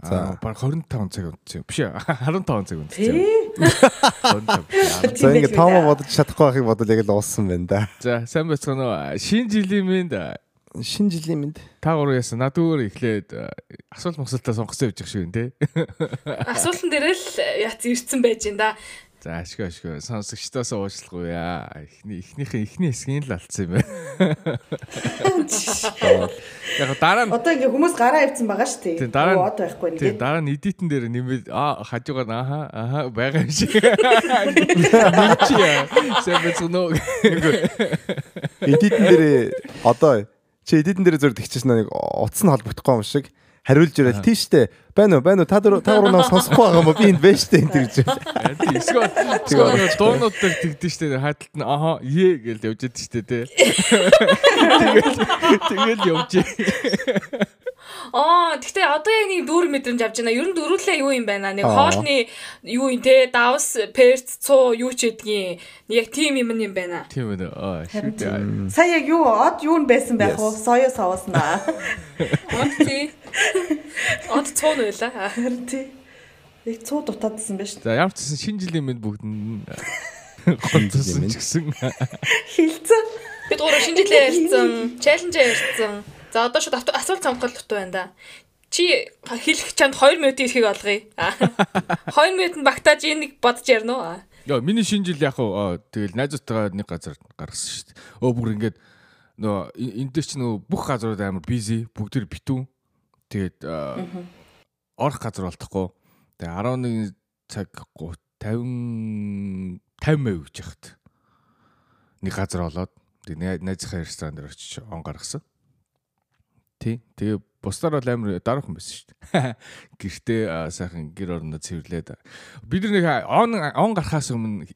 За. Баг 25 цаг унтсан. Биш ээ 15 цаг унтсан. Тий. 25. За ингэ тоомо бодож чадахгүй байхыг бодвол яг л ууссан байна да. За сайн байцгаана уу? Шинэ жилийн минь Шинэ жилийн мэд. та гурав яасан надуугаар эхлээд э, асуулт мосолтоо сонгосон явж байгаа шиг юм те. Асуултан дээр л яц ирсэн байж ин да. За ашиг ашиг сонсогчдоос уучлахгүй яа. Эхний эхнийхээ эхний хэсгийн л алдсан юм байна. Яг дараа нь Одоо ингээ хүмүүс гараа авцсан байгаа шүү дээ. Тийм, дараа нь- Оо, одоо байхгүй тийм нэг. дараа нь эдитэн дээр нэмээд аа хажуугаар нь аха аха байгаа юм шиг. Нэмчи яа. Сэбэцнөө. Эдитэн дээр одоо чи эдитэн дээр зур тэгчихсэн нэг утас нь холбогдохгүй юм шиг хариулж ирэл тийштэй байна уу байна уу та дөр та гурав наа сонсохгүй байгаа юм уу би энд байж тээ энэ гэж. Эсвэл эсвэл дуунууд дээр тэгдэж штэ хаталт нь аха е гэж явж идэв штэ те. Тэгэл тэгэл явж. Аа, гэхдээ одоо яг нэг дүүр мэдрэмж авч байна. Ер нь дөрүлээ юу юм байна? Нэг хоолны юу юм те? Давс, перц, цуу юу ч гэдгийг яг тим юм юм байна. Тийм ээ. Аа. Сая яг юу од юу нь байсан байх вэ? Соёо соуснаа. Од тий. Од цуу нь байла. Харин тий. Яг цуу дутаадсан байж. За ямар ч гэсэн шинэ жилийн мэд бүгд гонцсон ч гэсэн Хилцэн. Бид гурав шинжилгээ ярьсан, чаленж ярьсан. За одоо шууд асуулт сонголт дутуу байна да. Чи хэлэх чамд 2 минутын эрхийг олгоё. 2 минутанд багтааж энийг бодож ярина уу? Яа, миний шинэ жил яг уу тэгэл найзуудтайгаа нэг газар гаргасан шүү дээ. Өө бүр ингээд нөө энэ дээр чи нөө бүх газрууд амар бизи, бүгд битүү. Тэгээд орох газар болтохгүй. Тэгээ 11 цаг 50 50 гэж яхад. Нэг газар болоод тэгээ найзынхаа ресторан дээр очиж он гаргасан. Тий. Тэгээ бусдаар бол амар дараахан байсан шүү дээ. Гэртээ аа, сайхан гэр орноо цэвэрлээд. Бид нэг он он гарахаас өмнө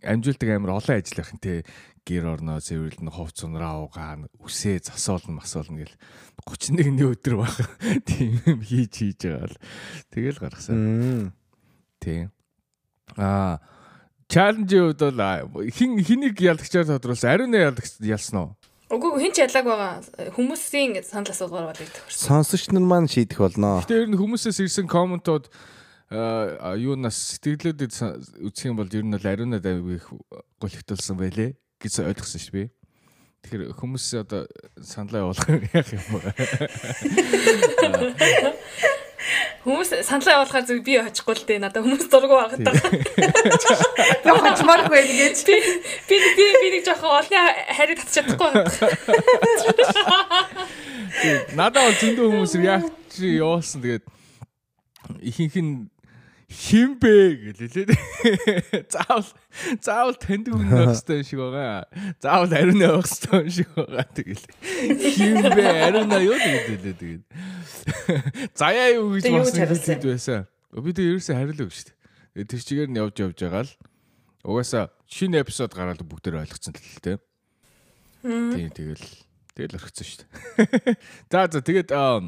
амжилтдаг амар олон ажил байх юм те гэр орноо цэвэрлэн хувц унраа уугаан үсээ засуулна масуулна гэл. 31-ний өдөр баг. Тийм юм хийж хийж байгаа л. Тэгэл гаргасан. Тийм а чаленжийн хувьд бол аа, хин хэнийг ялагчаар тодруулсан? Ариун ялагч ялсан уу Үгүй хин ч ялааг байгаа. Хүмүүсийн санал асуулгаар тохирсон. Сонсогч нар маань шийдэх болноо. Гэтэ ер нь хүмүүсээс ирсэн комментууд аа, юунаас сэтгэлүүдэд са- үзэх юм бол ер нь бол ариунад аягүй их голигдулсан байлээ гэж ойлгосон шүү би. Тэгэхээр хүмүүс одоо саналаа явуулах яах юм бэ? Хүмүүс саналаа явуулахаар зүг би очихгүй л дээ. Надаа хүмүүс дургу байгаад байгаа. Би байх гэж. Би би би би нэг жоохон олны харийг татчих чадахгүй байна. Тэгээд Надад бол зөндөө хүмүүс реакц явуулсан. Тэгээд ихэнх нь химбэ гэлээ. Заавал заавал танд хүн байх хэрэгтэй юм шиг байгаа. Заавал ариун явах хэрэгтэй юм шиг байгаа. Тэгэл химбэ ариун юу гэдэг тэгээд. Заяа юу гэж хариулсан? хэлээд байсан. Би тэг ерөөсөө хариулаагүй шүү дээ. Тэгээд Тэр чигээр нь явж явж байгаа л угаасаа шинэ эпизод гараад бүгдээр ойлгоцсон л л тээ. Тийм тэгэл тэгэл орхисон шүү дээ. За за тэгээд аа,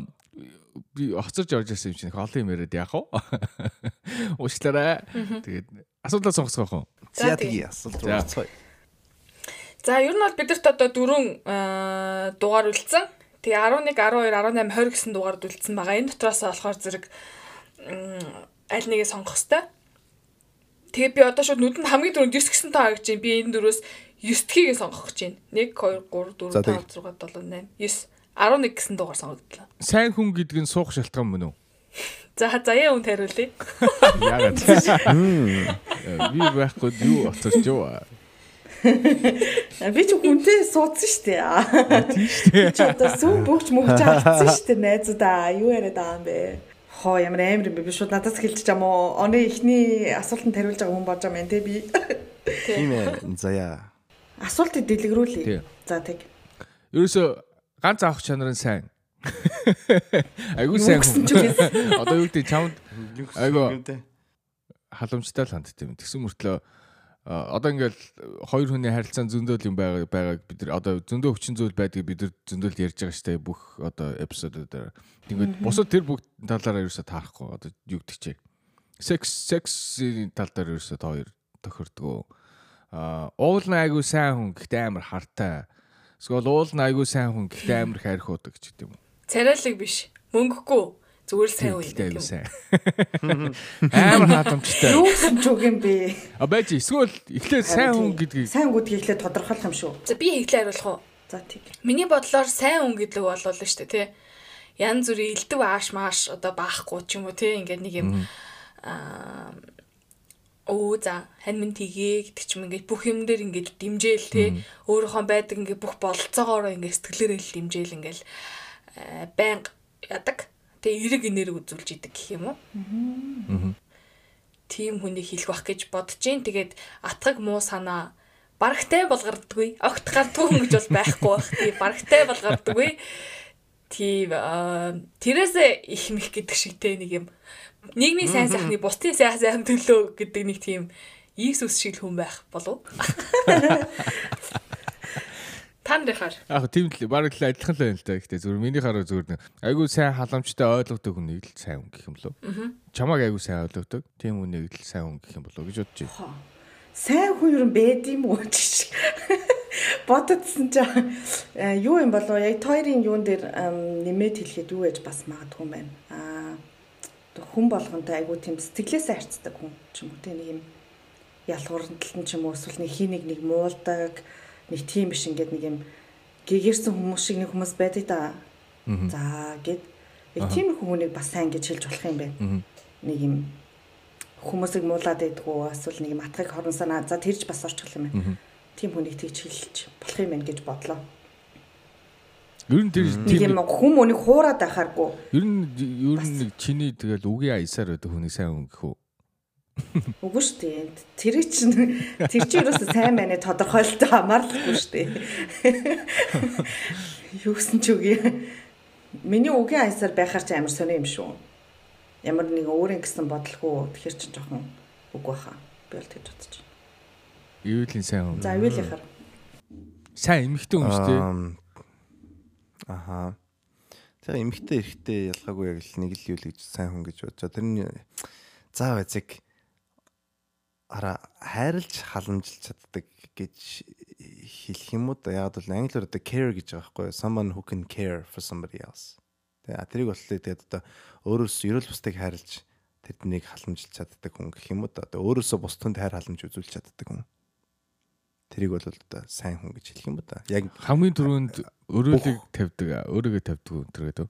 би хоцорж орж ирсэн юм чинь их олон юм яриад яах вэ? Уучлаарай. Тэгээд асуудлаа сонгоцгоох уу? За, За тэгээ асуулт За. ер нь бол бидэрт одоо дөрөв аа, дугаар үлдсэн. Тэгээ 11, 12, 18, 20 гэсэн дугаард үлдсэн байгаа. Энэ дотроос болохоор зэрэг аль нэгээ сонгох хэвээр. Тэгээ би одоо шууд нүдэнд хамгийн дөрөнд 9 гэсэн таа гэж байна. Би энэ дөрөөс 9 тхийг сонгох гэж байна. 1 2 3 За, 4 5 6 7 8 9 11 гэсэн дугаар сонгогдлоо. Сайн хүн гэдэг нь суух шалтгаан мөн үү? За заяа үнд хариулъя. Яагаад? Би байхгүй юу оцорч юу? Би ч хүнтэй суудсан шүү дээ. Тийм шүү дээ. Чи одоо сүм бөгч мөгч алдсан шүү дээ найзуудаа. Юу яриад байгаа юм бэ? Хоо ямар амар юм бэ? Би шууд надаас хэлчих юм уу? Оны ихний асуултанд хариулж байгаа хүн болж байгаа юм те би. Тийм ээ. Заяа. Асуултыг дэлгэрүүлье. Тий. За тэг. Ерөөсө ганц авах чанар нь сайн. Айгуу сайн. Одоо юу гэдэг чамд Айгу. халамжтай л ханддаг юм. Тэгсэн мөртлөө одоо ингээл хоёр хүний харилцаан зөндөөл юм байгаа байгааг бид нар одоо зөндөө хүчин зүйл байдгийг бид нар зөндөөл ярьж байгаа штэ бүх одоо эпизодуудаар. Тэгвэл бусад тэр бүгд талаараа ерөөсө таарахгүй одоо юу гэдэг чээ. Секс сексийн тал дээр ерөөсө хоёр тохирдгоо. А уул нь айгуу сайн хүн гэхдээ амар хартай. Эсвэл уул нь айгуу сайн хүн гэхдээ амар хайрхуудаг ч гэдэг юм. Царайлаг биш. Мөнгөгүй. Зүгээр л сайн үе. Айгуу юм. Амар халамжтай. Юу гэсэн ч үг юм бэ? А байж эсвэл эхлээд сайн хүн гэдгийг сайн үгдгийг ихлэ тодорхойлох юм шүү. За би хэглээ хариулах уу? За тэг. Миний бодлоор сайн хүн гэдэг болов л шүү дээ тий. Ян зүрийн элдв ааш мааш одоо баахгүй ч юм уу тий ингээд нэг юм аа Оо за хань минь тгий гэдэг ч юм ингээд бүх юм дээр ингээд дэмжээл те өөрийнхөө байдаг ингээд бүх бололцоогоор ингээд сэтгэлээрээ л дэмжээл ингээд байнга ядаг. Тэгээ эрэг энерги үзүүлж идэг гэх юм уу? Аа. Тийм хүнийг хэлэх бах гэж бодож гин. Тэгээд атгаг муу санаа барагтай болгарддаггүй. Огт гардгүй хүн гэж бол байхгүй бах. Тийм барагтай болгарддаггүй. Тийм тэрээсээ их мэх гэдэг шигтэй нэг юм нийгмийн сайн сайхны бусдын сайн сайхан төлөө гэдэг нэг тийм Иесус шиг хүн байх болов. Та нарынхаар. Яг тийм л баг л адилхан л байна л да. Гэхдээ зүгээр миний хараа зүгээр айгүй сайн халамжтай ойлгодог хүнийг л сайн хүн гэх юм болов. Чамааг айгүй сайн ойлгодог. Тийм хүнийг л сайн хүн гэх юм болов гэж бодож байна. Сайн хүн юу юм уу гэж бододсон ч юу юм болов яг тойрын юун дээр нэмээд хэлэхэд юу гэж бас магадгүй юм байна. Хүн болгонтой айгүй тийм сэтгэлээсээ харцдаг хүн ч юм уу тийм нэг юм ялгуурлалтан ч юм уу эсвэл нэг хий нэг нэг муулдаг нэг тийм биш ингээд нэг юм гэгэрсэн хүмүүс шиг нэг хүмүүс байдаг да. За гэд яг тийм хүмүүсийг бас сайн гэж хэлж болох юм байна. Нэг юм хүмүүсийг муулаад байдгүй эсвэл нэг юм атгыг хорон санаа за тэрж бас орчих юм байна. Тийм хүнийг тэгж хэлж болох юм байна гэж бодлоо. Ер нь тэр тийм хүм өнийг хуураад байхааргүй. Ер нь ер нь нэг чиний тэгэл үгийн аясаар байдаг хүнийг сайн өнгөх үү? Үгүй шүү дээ. Тэр чинь тэр чинь юусоо сайн байна тодорхойлолтой хамаарлахгүй шүү дээ. Юу гэсэн ч үгүй. Миний үгийн аясаар байхаар ч амар сони юм шүү. Ямар нэг өөрийн гэсэн бодлого тэгэхээр ч жоохон үг баха. Би бол тэгж бодож байна. Ивэл сайн хүн. За ивэл сайн эмхтэй хүн шүү дээ. Аха. Тэгээ эмхтэй эрэхтэй ялгаагүй яг л нэг л юу л гэж сайн хүн гэж бодож. Тэрний заа эцэг ара хайрлж халамжилж чаддаг гэж хэлэх юм уу да. Яг бол англиар одоо care гэж байгаа байхгүй юу? Someone who can care for somebody else. Тэгээ тэрийг болтлоо тэгээд одоо өөрөөс ерөөл бусдыг хайрлж тэднийг халамжилж чаддаг хүн гэх юм уу да. Одоо өөрөөсөө бусдад хайр халамж үзүүлж чаддаг хүн. Тэрийг бол одоо сайн хүн гэж хэлэх юм уу да. Яг хамгийн түрүүнд өрөөлийг тавьдаг, өөрийгөө тавьдаг тэр гэдэг.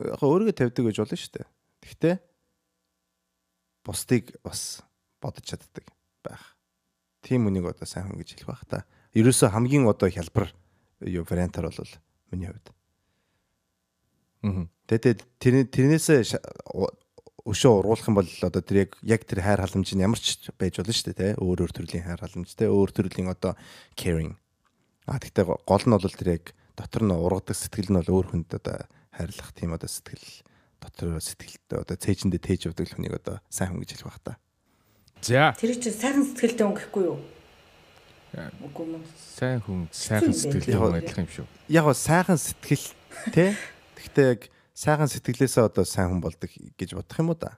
Яг өөрийгөө тавьдаг гэж болно шүү дээ. Гэхдээ бусдыг бас бодож чаддаг байх. Тим үнийг одоо сайн хүн гэж хэлэх байх та. Ерөөсөө хамгийн одоо хялбар юу вариантаар бол миний хувьд. Тэгээд тэр тэрнээсээ өшөө уруулах юм бол одоо тэр яг яг тэр хайр халамж нь ямар ч байж болно шүү дээ, тэ. Өөр өөр төрлийн хайр халамж, тэ. Өөр төрлийн одоо caring. А тэгтээ гол нь бол тэр яг дотор нь ургадаг сэтгэл нь бол өөр хүнд одоо хайрлах тийм одоо сэтгэл дотор сэтгэлтэй одоо цээжиндээ тээж явдаг хүнийг одоо сайн хүн гэж хэлэх байх та. За. Тэр чинь сайхан сэтгэлтэй хүн гэхгүй юу? Үгүй мөн. Сайн хүн сайхан сэтгэлтэй хүн адилхан юм шүү. Яг гоо сайхан сэтгэл те. Тэгтээ яг сайхан сэтгэлээсээ одоо сайн хүн болдог гэж бодох юм уу да?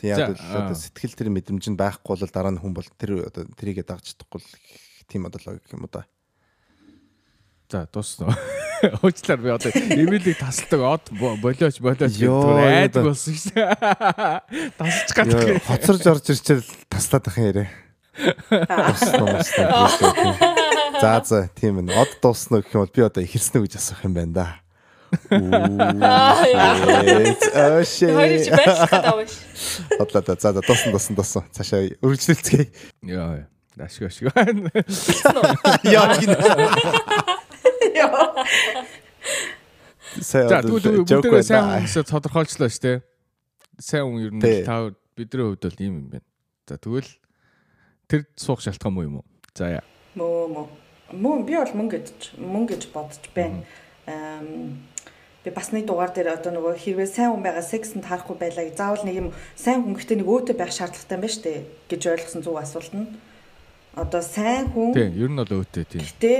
Тийм одоо сэтгэл тэр мэдрэмж нь байхгүй бол дараа нь хүн бол тэр одоо тэрийгэ дагж чадахгүй тийм одоо логик юм уу да? За дуусна. Уучлаар би одоо имэйлийг тасалдаг од болооч болооч гэдэг айдаг болсон шүү дээ. Тасалж гадаг. Хоцорж орж ирчээл таслаад ах юм яриа. За за тийм ээ. Од дуусна гэх юм бол би одоо ихэрснэ гэж асуух юм байна да. Аа шээ. Хоёрч байх гэдэг аваш. Бодлоо да. За за дуусна дуусна дуусна. Цаашаа үргэлжлүүлцгээе. Яа. Ашиг ашиг. Яа гин. За тэгвэл бүгдээ сайн тодорхойлчлоо шүү дээ. Сайн хүн ер нь та бидний хувьд бол ийм юм байна. За тэгвэл тэр суух шалтгаан муу юм уу? За яа. Мөө мөө. Мөн би бол мөн гэж мөн гэж бодож байна. Эм би бас нэг дугаар дээр одоо нөгөө хэрвээ сайн хүн байгаа сексэнд харахгүй байлаа заавал нэг юм сайн хүн гэхдээ нэг өөтөө байх шаардлагатай юм шүү дээ гэж ойлгосон зүг асуулт нь. Одоо сайн хүн Тийм, ер нь бол өөтөө тийм. Гэхдээ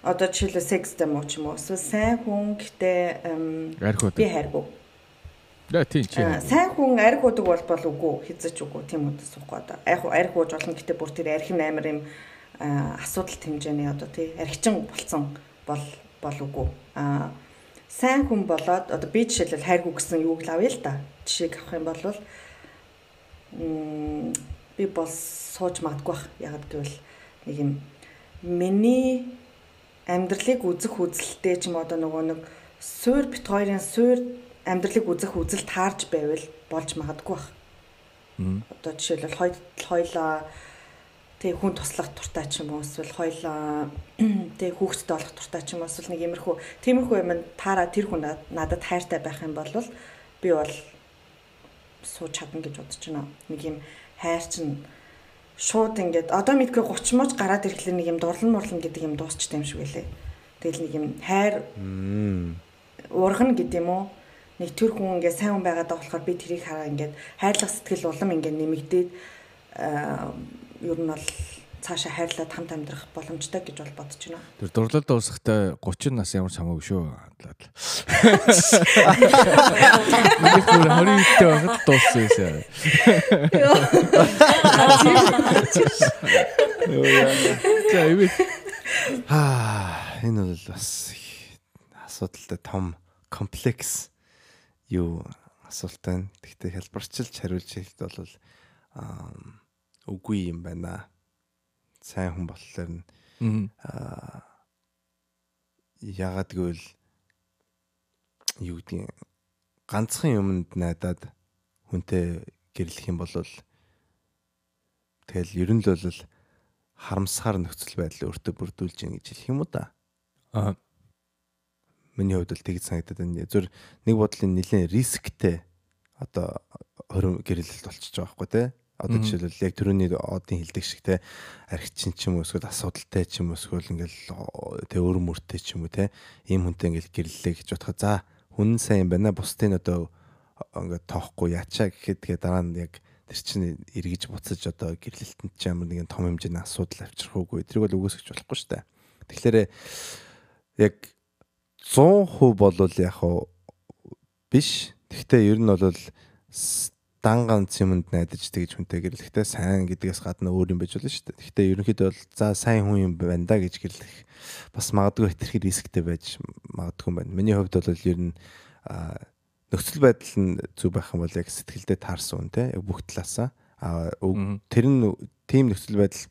одоо жишээлбэл секстэй муу ч юм уу эсвэл сайн хүн гэхдээ би хайргүй. Да тийм чи. Сайн хүн арх удаг бол бол үгүй хязгаарч үгүй тийм үү суухгүй одоо. Яг арх ууж болно гэхдээ бүр тэр архим амар юм асуудал хэмжээний одоо тий архичин болцсон бол бол үгүй. Аа сайн хүн болоод одоо би жишээлбэл хайргүй гэсэн юуг л авъя л да. Жишээг авах юм бол би бол сууж магадгүй бах. Яг гэвэл нэг юм миний амьдралыг үзэх үзэлтэй ч юм одоо нөгөө нэг суур бит хоёрын суур амьдралыг үзэх үзэл таарж байвал болж магадгүй бах. Одоо жишээлбэл хоёр хоёлаа тэг хүн туслах туртай ч юм уу эсвэл хоёлаа тэг хүүхэдтэй болох туртай ч юм уу эсвэл нэг иймэрхүү тиймэрхүү юм таараа тэр хүн надад хайртай байх юм бол би бол сууж чадна гэж бодож байна. Нэг юм хайр чинь шууд ингээд одоо мэдгүй 30 мууч гараад ирэхлээр нэг юм дурлан мурлан гэдэг юм дуусчтай юм шиг байлээ. Тэгэл нэг юм хайр ургана гэдэг юм уу? Нэг төр хүн ингээд сайн хүн байгаад байгаа болохоор би тэрийг хараа ингээд хайрлах сэтгэл улам ингээд нэмэгдээд ер нь бол цаашаа хайрлаад хамт амьдрах боломжтой гэж бол бодож байна. Тэр дурлал дуусахтай 30 нас ямар ч хамаагүй шүү. Хадлаад. Нэг бүр 20-тэй байхад дууссан юм. За ивэ. Аа энэ бол бас асуудалтай том комплекс юу асуултаа. Гэхдээ хэлбэрчилж хариулж хэлэхэд бол аа үгүй юм байна сайн хүн болохоор нь аа ягаад гэвэл юу гэдгийг ганцхан юмд найдаад хүнтэй гэрлэх юм бол тэгэл ер нь л бол харамсаар нөхцөл байдал өөртөө бүрдүүлж гин гэж хэлэх юм уу да. Аа миний хувьд л тэгж санагдаад байна. Зүр нэг бодлын нэлээд рисктэй одоо хорим гэрэлэлт болчихж байгаа байхгүй тий Одоо жишээлбэл яг төрөний одын хилдэг шиг те архичин ч юм уу эсвэл асуудалтай ч юм уу эсвэл ингээл те өр мөртэй ч юм уу те ийм хүнтэй ингээл гэрлэлээ гэж бодоход за хүн сайн байна бусдын одоо ингээд тоохгүй яачаа гэхэд тэгээ дараа нь яг тэр чинь эргэж буцаж одоо гэрлэлтэнд ч ямар нэгэн том хэмжээний асуудал авчрах уугүй тэрийг бол үгүйсгэж болохгүй шүү дээ. Тэгэхээр яг 100% болвол яг хуу биш. Гэхдээ ер нь бол дан ганц юмд найдаж тэгж хүнтэй гэрлэхдээ сайн гэдгээс гадна өөр юм байж болно шүү дээ. Гэхдээ ерөнхийдөө бол за сайн хүн юм байна да гэж гэрлэх бас магадгүй хэтэрхий рисктэй байж магадгүй байна. Миний хувьд бол ер нь нөхцөл байдал нь зүг байх юм бол яг сэтгэлдээ таарсан хүн те. Бүх талаасаа. Тэр нь тийм нөхцөл байдал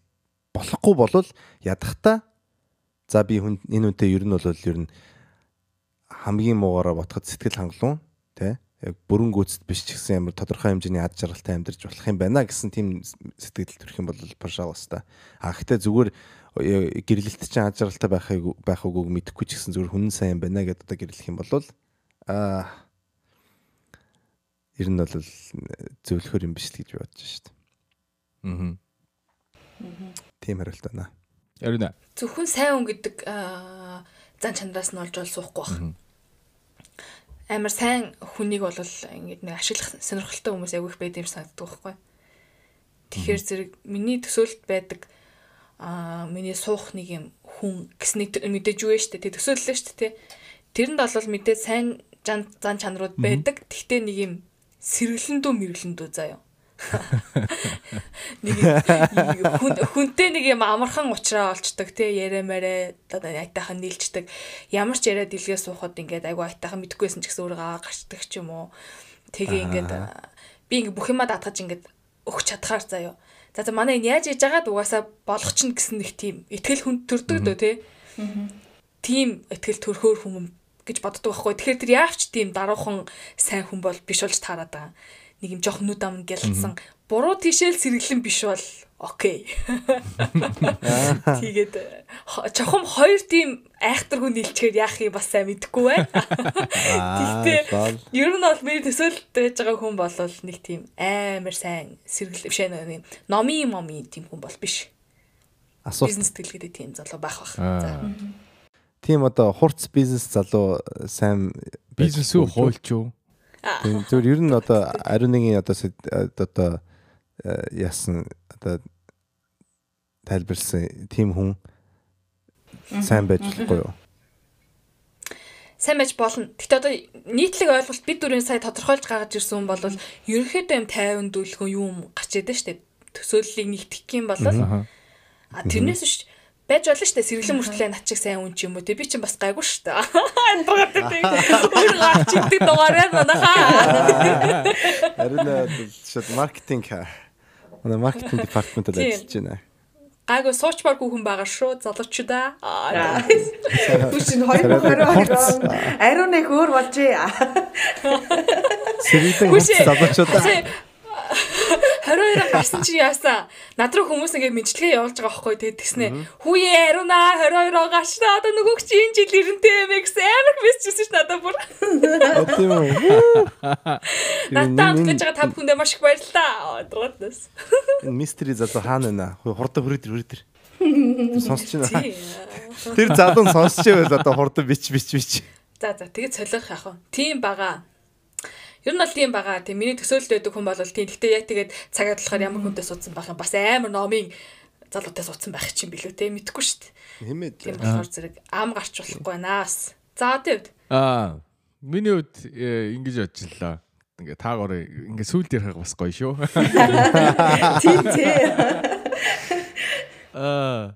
болохгүй болвол ядахта за би хүн энэ үнтэй ер нь бол ер нь хамгийн муугаараа ботход сэтгэл хангалуун те яг бүрэн гүйцэд биш ч гэсэн ямар тодорхой хэмжээний ад жаргалтай амьдарч болох юм байна гэсэн тийм сэтгэл төрөх юм бол пашаал баста. А гэхдээ зүгээр э, гэрлэлт чинь ад жаргалтай байхыг байх үгүйг мэдэхгүй ч гэсэн зүгээр хүн сайн байна гэдээ одоо гэрлэх юм бол а ер нь бол зөвлөхөр юм биш л гэж бодож шít. Аа. Тийм хариулт байна. Ярина. Зөвхөн сайн хүн гэдэг зан чанараас нь олж бол суухгүй байна амар сайн хүнийг бол ингээд нэг ашиглах сонирхолтой хүмүүс аявих байд юм санагддаг байхгүй. Тэгэхээр зэрэг миний төсөөлт байдаг аа миний суух нэг юм хүн гэснийг мэдээж юу вэ штэ тэг төсөөллөө штэ тий. Тэрэнд бол мэдээж сайн зан чанарууд байдаг. Тэгтээ нэг юм сэргэлэндүү мэрэглэндүү заяа. Нэг хүн хүнтэй нэг юм амархан уучраа олцдог тий яриа мэрэ одоо айтайхан нийлждэг ямар ч яриа дэлгээ суухад ингээд айгу айтайхан мэдхгүйсэн ч гэсэн өөрөө гарчдаг ч юм уу. Тэгээ ингээд би ингээд бүх юмаа даатгаж ингээд өгч чадхаар заяа за за манай энэ яаж иж байгаад угаасаа болох ч гэсэн нэг тийм ихтгэл хүн төрдөг дөө тий тийм ихтгэл төрхөөр хүн гэж боддог байхгүй. Тэгэхээр тэр яавч тийм даруухан сайн хүн бол биш болж таарад байгаа нэг юм жоох нүд ам гялцсан буруу тишэл сэргэлэн биш бол окей. Тэгээд чохом хоёр тийм айхтаргүй нийлчгээр яах юм бас сайн мэдэхгүй байна. Гэхдээ ер нь бол миний төсөөлт байж байгаа хүн бол нэг тийм амар сайн сэргэл биш ээ номи моми тийм хүн бол биш. Асуулт бизнес тэлгэдэг тийм залуу байх бах. За. Тийм одоо хурц бизнес залуу сайн бизнес үү хуульч юу? Зөв ер нь одоо ариун нэгin одоо одоо э, яасан одоо тайлбарлсан тийм хүн сайн байж болохгүй юу? сайн байж болно. Гэтэ одоо нийтлэг ойлголт бид дөрөв сая тодорхойлж гаргаж ирсэн хүн бол ерөнхийдөө юм 50 дүүлгэн юм гарч идэв штэ. Төсөөллийг нэгтгэх юм бол а тэрнээс биш байж болно шүү дээ. Сэргэлэн мөртлөө над чиг сайн үн ч юм уу. Тэг би чинь бас гайгүй шүү дээ. Амбагаад тэг. Өөр гарч идэг дугаараа манайхаа. Харин шууд маркетинг хаа. Манай маркетинг департамент ажиллаж байна. Гайгүй суучмаар хүүхэн байгаа шүү. Залуучудаа. Түш энэ 2022 ариун нэг өөр болжээ. Сэргэлэн залуучудаа. 22 гарсан чи яасан? Над руу хүмүүс ингэ мэдлэгээ явуулж байгаа байхгүй тэгээд тэгснэ. Хүүе Аруна 22 гарчна. Одоо нөгөөг чи энэ жил эрентэй юм гэсэн амар мессежсэн ш надад бүр. Тийм үү. Надад гэж байгаа та бүхэндээ маш их баярлалаа. Энэ мистери залуу хаана байна? Хурдан хүрээд хүрээд. Сонсож байна. Тэр залуу сонсож байвал одоо хурдан бич бич бич. За за тэгээд солих яах вэ? Тим бага. Ер нь бол тийм бага. Тийм миний төсөөлөлд байдаг хүн бол тийм. Гэхдээ яг тэгээд цагаад болохоор ямар хүнтэй суудсан байх юм. Бас амар номын залуутай суудсан байх чинь билүү те мэдгүй шүү дээ. Хэмээд. Тийм болохоор зэрэг ам гарч болохгүй наас. За тэгээд Аа миний хувьд э, ингэж бодчихлоо. Ингээ таагаараа ингээ сүлд ярих бас гоё шүү. Тийм тий. Аа.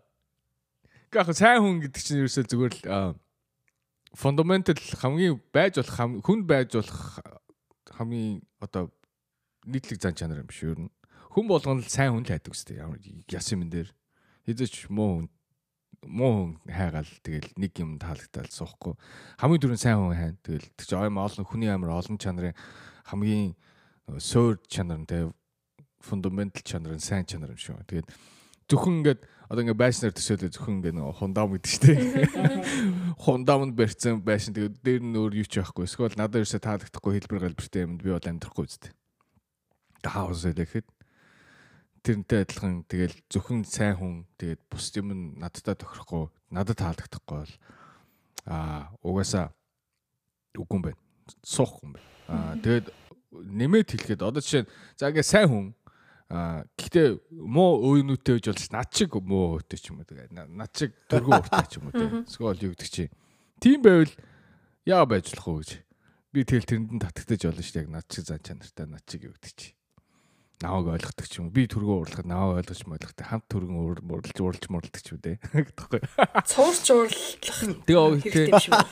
Гэхдээ сайн хүн гэдэг чинь ерөөсөө зүгээр л фундаментал хамгийн байж болох хүн байж болох хамгийн одоо нийтлэг зан чанар юм биш юу. Хүн болгоно л сайн хүн л хайдаг үстэй. Ямар яс юм дээр хизээч муу хүн муу хүн хайгаал тэгэл нэг юм таалагдал суухгүй. Хамгийн түрүүнд сайн хүн хайна. Тэгэл тэг чи ойм олон хүний амар олон чанарын хамгийн нөгөө суур чанар нь тэг фундаментал чанар нь сайн чанар юм шүү. Тэгээд зөвхөн ингээд одоо ингээд байшнаар төсөөлөө зөвхөн ингээд нөгөө хундам гэдэг шүү дээ. Хундамд барьсан байшин тэгээд дээр нь өөр юу ч байхгүй. Эсвэл надад ерөөсө таалагдахгүй хэлбэр галбиртай юмд би бол амьдрахгүй үстэй. Хаус элэхэд тэрнтэй адилхан тэгэл зөвхөн сайн хүн тэгээд бус юм надтай тохирохгүй надад таалагдахгүй бол аа угаасаа үгүй юм байна. Суух юм байна. Аа тэгээд нэмээд хэлэхэд одоо жишээ за ингээ сайн хүн аа гэхдээ муу өөнүүтэй гэж болж над чиг муу өөтэй ч юм уу тэгээд на- над чиг дөргөө уртай ч юм уу тэгээд эсвэл юу гэдэг чи? Тийм байвал яа байж болох вэ гэж? Би тэгэл тэрэнд нь татагдаж болно шүү дээ яг над чиг зан чанартай над чиг юу гэдэг чи? Наваг ойлгохдаг ч юм уу? Би түргөө урлахад наваг ойлгож ойлгохдаг хамт түргэн уур- уралж уралж муралдаг ч юм дээ гэдэгхгүй цуурч уурлах тэгээ тэгээ байна.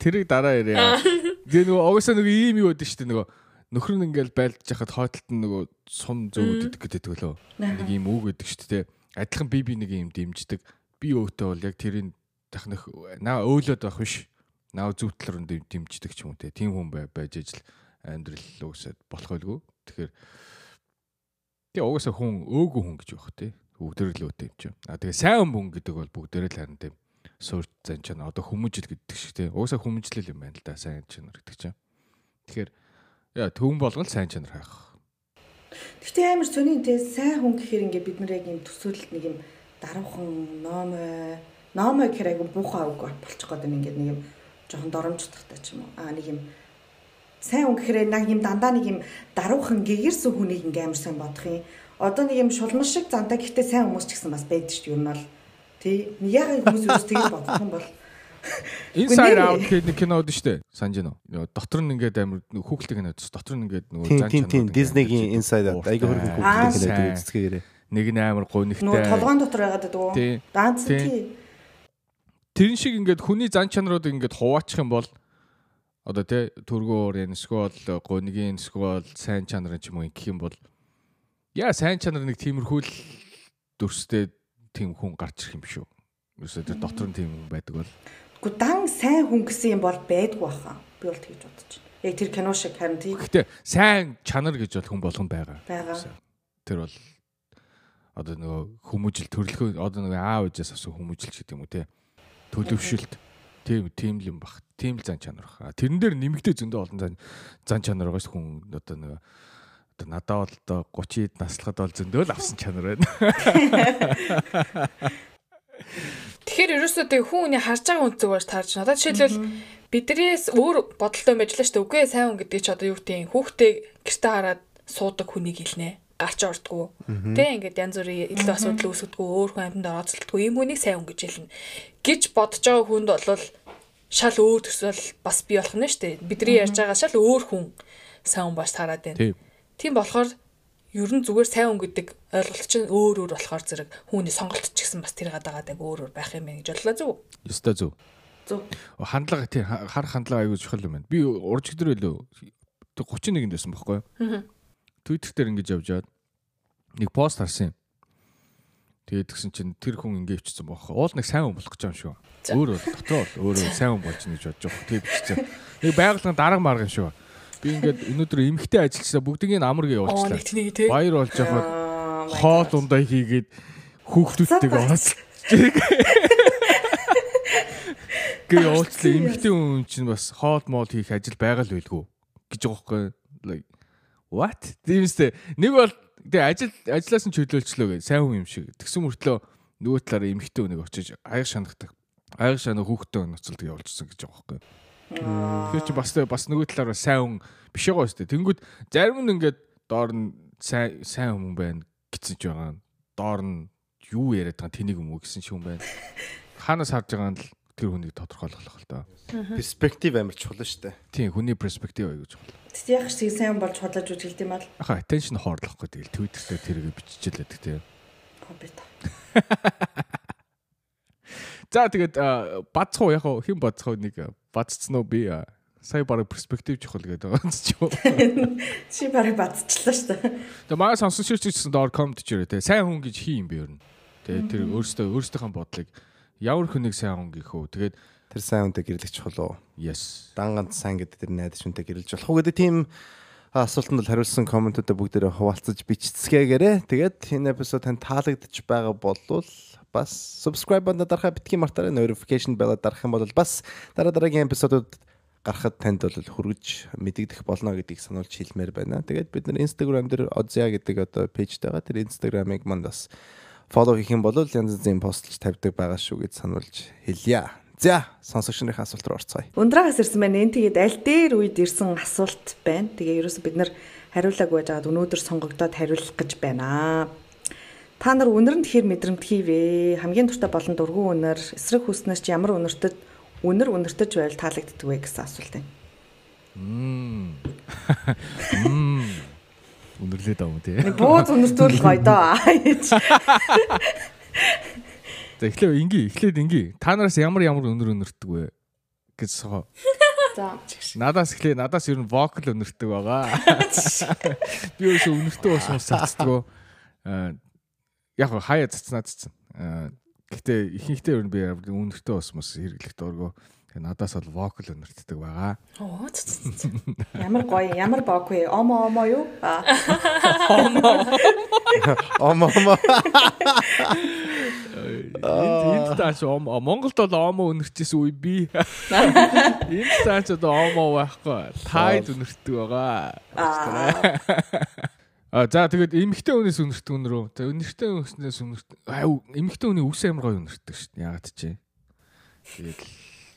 тэрийг дараа яриа. Тэгээ нөгөө угаасаа нөгөө ийм юу гэдэг шүү дээ нөгөө нөхөр нь ингээл байлдаж яхад хойдолт нь нөгөө сум зөөд идэх гэдэг лөө. Нэг ийм үг гэдэг шүү дээ. Адилхан би би нэг ийм дэмждэг. Би өөтөө бол яг тэрийг тахнах наа өөлөд байх биш. Наа зүвтлэр нь дэмждэг ч юм уу те. Тийм хүн бай байж ажил амьдрал угсаад болох байлгүй. Тэгэхээр тэгээ угаасаа хүн өөгүй хүн гэж байх те. Бүгдээр л өөтэй юм чинь. А тэгээ сайн хүн гэдэг бол бүгдээр л харин тийм суурь зан чанар одоо хүмүүжил гэдэг шиг те. Угаасаа хүмүүжлэл юм байна л да сайн чанар гэдэг чинь. Тэгэхээр яа төвөн болгол сайн чанар хайх. Гэхдээ амар сони те сайн хүн гэхээр ингээ бид нар яг юм төсөөлөлт нэг юм даруухан номой номой гэхээр айгу буухай үг болчих гээд байна ингээд нэг юм жоохон доромжтохтай ч юм уу. Аа нэг юм сайн хүн гэхээр нэг юм дандаа нэг юм даруухан гэгэрсэн хүнийг ингээ амар сайн бодох юм. Одоо нэг юм шулман шиг зантаа гэхдээ сайн хүмүүс ч гэсэн бас байдаг шүү нь бол тий яг хүмүүс тэгж бодох юм бол Inside Out гэдэг кино үүдэн штэ. Санаж байна уу? Дотор нь ингээд амар нөгөө хүүхэлтэй кино үүдэн. Дотор нь ингээд нөгөө Тийм зан тийм чанарууд тийм ингээд Disney-гийн Inside Out Аа, хүүхдтэй сайн. кино үзцгээгээрээ. Нэг нь амар гонигтай. нөгөө толгоон дотор байгаад байдаг уу? Тий. Даанц Тий. Тэрэн шиг ингээд хүний зан чанаруудыг ингээд хуваачих юм бол одоо тий төргөөр энэ эсвэл гонигийн эсвэл сайн чанарын ч юм уу гэх юм бол яа сайн чанар нэг тиймэрхүү л дүрстэй тийм хүн гарч ирэх юм шүү. Юусе тэр дотор нь тийм хүн байдаг бол Гэхдээ дан сайн хүн гэсэн юм бол байдгүй баха. Би бол тэгж бодож байна. Яг тэр кино шиг харин тий Гэхдээ сайн чанар гэж бол хүн болгон байгаа. байгаа. Тэр бол одоо нөгөө хүмүүжил төрлөхөө одоо нөгөө аав ээжээс авсан хүмүүжил ч гэдэг юм уу те. Төлөвшөлт. Тийм тийм л юм бах. Тийм л зан чанар бах. Тэрэн дээр нэмэгдээ зөндөө олон зан зан чанар байгаа ш хүн одоо нөгөө одоо надад бол одоо 30-д наслахад бол зөндөө л авсан чанар байна. Тэгэхээр ерөөсөө тэг хүн хүний харж байгаа байж таарч байна. Одоо жишээлбэл биднээс өөр бодолтой байж лээ шүү дээ. Үгүй ээ, сайн хүн гэдэг чи одоо юу гэдэг юм. Хүүхдээ гэрте хараад суудаг хүнийг хэлнэ. Гарч ордгоо. Тэ ингээд янз бүрийн илүү асуудал үүсгэдэггүй, өөр хүн амьд орооцолдоггүй. Ийм хүнийг сайн хүн гэж хэлнэ. гэж бодож байгаа хүнд бол шал өөр төсөөл бас бий болох нь шүү дээ. Бидний ярьж байгаа шал өөр хүн сайн хүн баш таарад байна. Тийм болохоор ер нь зүгээр сайн хүн гэдэг ойлголт чинь өөр өөр болохоор зэрэг хүний сонголт ч гэсэн бас тэр гадаагаад өөр өөр байх юм байна гэж бодлоо зүг. Ёстой зөв. Зөв. Хандлага тийм ха- харах хандлага аягүй чухал юм байна. Би урж өдөр байлөө 31-нд байсан байхгүй юу? Twitter дээр ингэж явж байгаад нэг пост харсан юм. Тэгээд тэгсэн чинь тэр хүн ингэ өвчсөн бохоо. Уул нэг сайн хүн болох гэж байгаа юм шүү. Өөр бол дотоо бол өөрөө сайн хүн болж нэж бодож байгаа. Тэгээд бичсэн. Нэг байгууллагын дарга марга юм шүү. Би ингээд өнөөдөр эмхтэй ажилласаа бүгдийг явуулчлаа. нэг тэнийг тий. Баяр болж яхад хоол ундаа хийгээд хүүхдүүдтэйгээ За, оос. Гэ явуулчлаа эмхтэй хүн чинь бас хоол моол хийх ажил байгаа л байлгүй гэж байгаа. Like what? Димстэй нэг бол тэгээ ажил ажиллаас нь чөлөөлчлөө гэ сайн хүн юм шиг. Тэгсэн мөртлөө нөгөө талаараа эмхтэй хүнийг очиж аяг шанагдаг. Аяг шанаг хүүхдтэй нуцалдаг явуулчихсан гэж байгаа байхгүй. Тэгэхээр чи бас бас нөгөө талаараа сайн хүн биш байгаа шүү дээ. Тэнгүүд зарим нь ингээд доор нь сайн сайн хүн байна гэсэн ч байгаа. Доор нь юу яриад байгаа тэнийг юм уу гэсэн ч хүн байна. Хаанаас харж байгаа нь л тэр хүнийг тодорхойлох л та. Перспектив амар чухал шүү дээ. Тийм хүний перспектив аяг гэж байна. Тэт яг шиг сайн болж худлаж үзэлт юм бол Аха attention хоорлох гэдэг. Twitter дээр тэрийг биччихлээдэг тийм. та. За тэгээд бацхуу яг хөө хэн бацхуу нэг баццсан уу би сая бараг перспектив чухал гэдэг байгаа юм чи. Чи барыг бацчлаа шүү дээ. Тэгээ манай сонсогч ирсэн доор комент чирээ те сайн хүн гэж хий юм бэ ер нь. Тэгээ тэр өөрөөсөө өөрсдийнхээ бодлыг ямар хүнийг сайн хүн гэх үү. Тэгээд Тэр сайн үнтэй гэрлэх чухал уу? yes. Дан ганц сайн гэдэг тэр найдаж үнтэй гэрлэж болох уу гэдэг тийм асуултанд бол хариулсан комментуудаа бүгдээрээ хуваалцаж бичцгээгээрээ. Тэгээд энэ эпизод танд таалагдж байгаа болвол бас subscribe бутнаа дарахаа битгий мартаарай. Notification bell-а дарах юм бол бас дараа дараагийн эпизодууд гарахад танд бол хүргэж мэдэгдэх болно гэдгийг сануулж хэлмээр байна. Тэгээд бид нар Instagram дээр Ozia гэдэг одоо пэйж байгаа. Тэр Instagram-ыг манд бас follow хийх юм бол янз янзын постлж тавьдаг байгаа шүү гэж сануулж хэлье. За, сонсогч нарын асуулт руу орцгоё. Ундраагаас ирсэн байна. Энэ тэгээд аль дээр үед ирсэн асуулт байна. Тэгээ ерөөсө бид нар хариулаагүй байжгаад өнөөдөр сонгогдоод хариулах гэж байна. Та нар үнэрэнд хэр мэдрэмт хийвэ? Хамгийн дуртай болон дургүй үнэр, эсрэг хүснээс ч ямар үнэртэд үнэр үнэртэж байвал таалагддаг вэ гэсэн асуулт байна. Мм. Мм. Үнэрлээд юм тий. Бууз үнэртүүл гоё доо. За эхлээ инги эхлээд инги. Та нараас ямар ямар өнөр өнөртдөг вэ гэж соо. За. Надаас эхлээ надаас ер нь вокал өнөртдөг байгаа. Би өөрөөсөө өнөртөө уусмаас цацдаг. Яг хаяа цацнаа цацсан. Аа гэтээ ихэнхдээ ер нь би өнөртөө уусмаас хэрэглэх дургу. Тэгээ надаас бол вокал өнөртдөг байгаа. Оо ц, ц, ц. Ямар гоё, ямар бок вэ? Омо омо юу? Аа. Омо омо. Энд тааш омо Монголд бол омо өнөрчсэн үе би. Энд тааш одоо омо байхгүй. Тайд өнөртдөг байгаа. А за тэгээд эмэгтэй хүнээс өнөртдөг өнөрөө. За өнөртэй хүнээс өнөртдөг. Аа эмэгтэй хүний үс амар гоё өнөртдөг шүү дээ. Яагаад чи? Тэгээд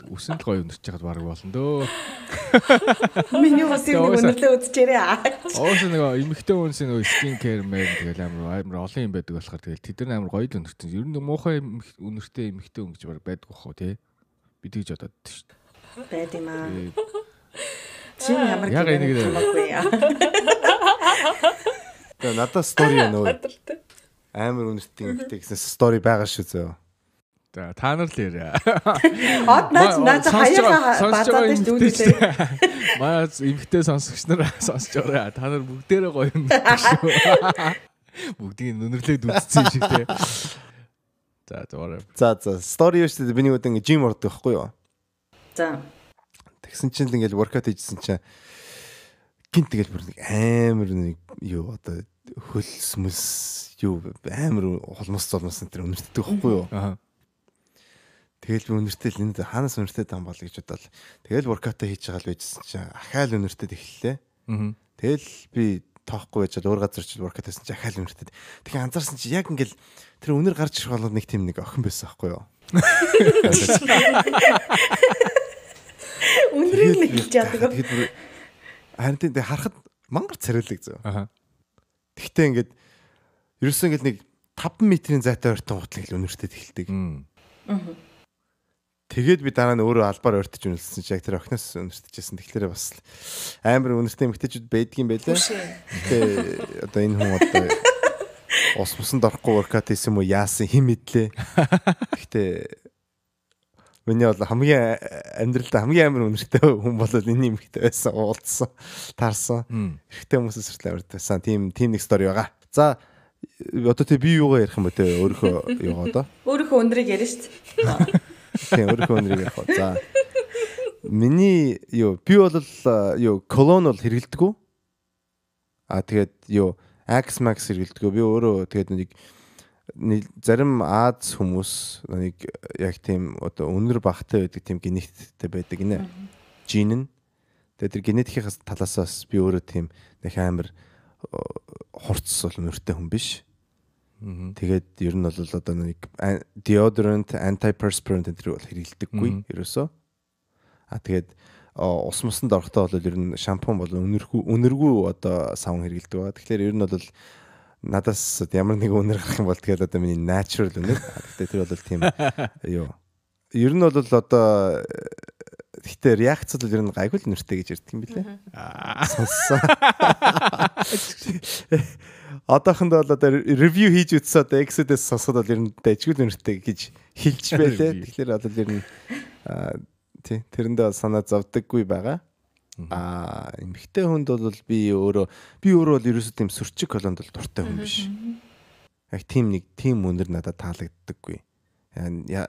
үсэнд гоё өнөрч яхад баг болно дөө. Миний бас юм нэг үнэрлээ үзчихээрээ. Аа. Оос нэг эмэгтэй хүнс нэг скин кэр мэн тэгэл амар амар олон юм байдаг болохоор тэгэл тэд нар амар гоё л өнөртсөн. Ер нь муухай өнөртэй эмэгтэй хүн гэж баг байдгүй хөө тий. Би тэгж бодоод шүү дээ. Байд юм аа. Чи ямар гэмээр хамаагүй яа. Тэгээ надад стори нөө амар үнэртэй юмхтэй гэсэн стори байгаа шүү зөө. За та нар л яриа. Од наач наач хаягаа базаад шүү дээ. Маа эмхтэй сонсогч нар сонсож байгаа. Та нар бүгдээрээ гоё юм шүү. Бүгдийг нүнэрлээд үзсэн юм шиг те. За зураа. За за стори юу шүү дээ миний ингээ жим ордог байхгүй юу? За. Тэгсэн чинь л ингээл workout хийжсэн чинь гинт тэгэл бүр нэг амар нэг юу одоо хөлс мэс юу амар холмос золмос энэ үнэртдэг байхгүй юу? Тэгэл би үнэртэй л энэ хаанаас үнэртэй таам бол гэж бодоод тэгэл workout хийж байгаа л байжсэн чинь ахаал үнэртэй эхэллээ. Тэгэл би тоохгүй байж өөр газар чи workout хийсэн чи ахаал үнэртэй. Тэгэхээр анзаарсан чи яг ингээл тэр үнэр гарч ирэх болгоод нэг тийм нэг охин байсан байхгүй юу? Үнрийг нэг хэлж яадаг. Харин тийм харахад мангар царилэг зөө. Аа. Тэгтээ ингээд ерөөсөө ингээд нэг 5 метрийн зайтай ойртон гутлаг л үнэртэй эхэлдэг. Мм. Тэгээд би дараа нь өөрөө албаар ойртож үнэлсэн чи яг тэр охиноос үнэртэжсэн. Тэгэхээр бас амар үнэртэй эмгтээчүүд байдгийн байлаа. Гэтэ одоо энэ хүн одоо ус мусанд орохгүй workout хийсэн юм уу яасан хим мэдлээ. Гэтэ Миний бол хамгийн амьдралдаа хамгийн амар үнэртэй хүн бол энэ эмэгтэй байсан уулзсан таарсан. Эрэгтэй хүмүүсээс хүртэл амар байсан. Тийм тийм нэг стори байгаа. За одоо тэг би юугаа ярих юм бэ те өөрийнхөө юугаа одоо. Өөрийнхөө үнрийг ярина шүү дээ. Тийм өөрийнхөө өнрийг ярих. За. Миний юу би бол юу колон бол хэрэгэлдэггүй. А тэгээд юу Axe Max хэрэгэлдэггүй. Би өөрөө тэгээд нэг нэг зарим Аз хүмүүс нэг яг тийм одоо өнөр багтай байдаг тийм генетиктэй байдаг нэ. Жин нь. Тэгээд тэр генетикийнхаас талаасаас би өөрөө тийм нэг амар хурц бол өнөртэй хүн биш. Тэгээд ер нь бол одоо нэг deodorant, antiperspirant төр бол хэрэгэлдэггүй ерөөсөө. А тэгээд ус мусанд орохдоо бол ер нь шампунь бол өнөргүй өнөргүй одоо савн хэрэгэлдэг байгаа. Тэгэхээр ер нь бол надаас ямар нэг өнөр гарах юм бол тэгээд одоо миний natural. А, Гэхдээ тэр бол тийм юу. Ер нь бол одоо Гэхдээ реакцад бол ер нь гайгүй л нэртэй гэж ярьдаг юм билээ. Аа. Сонссон. Одоохондоо бол одоо ревю хийж үтсэн одоо Exodus сонсоход бол ер нь дайггүй л нэртэй гэж хэлж байлээ. Тэгэхээр бол ер нь тий тэрэндээ санаа зовдөггүй байгаа. Аа эмэгтэй хүнд бол би өөрөө би өөрөө бол ерөөсөө тийм сөрчиг колонд бол дуртай хүн биш. Яг тийм нэг тийм үнэр надад таалагддаггүй. Яг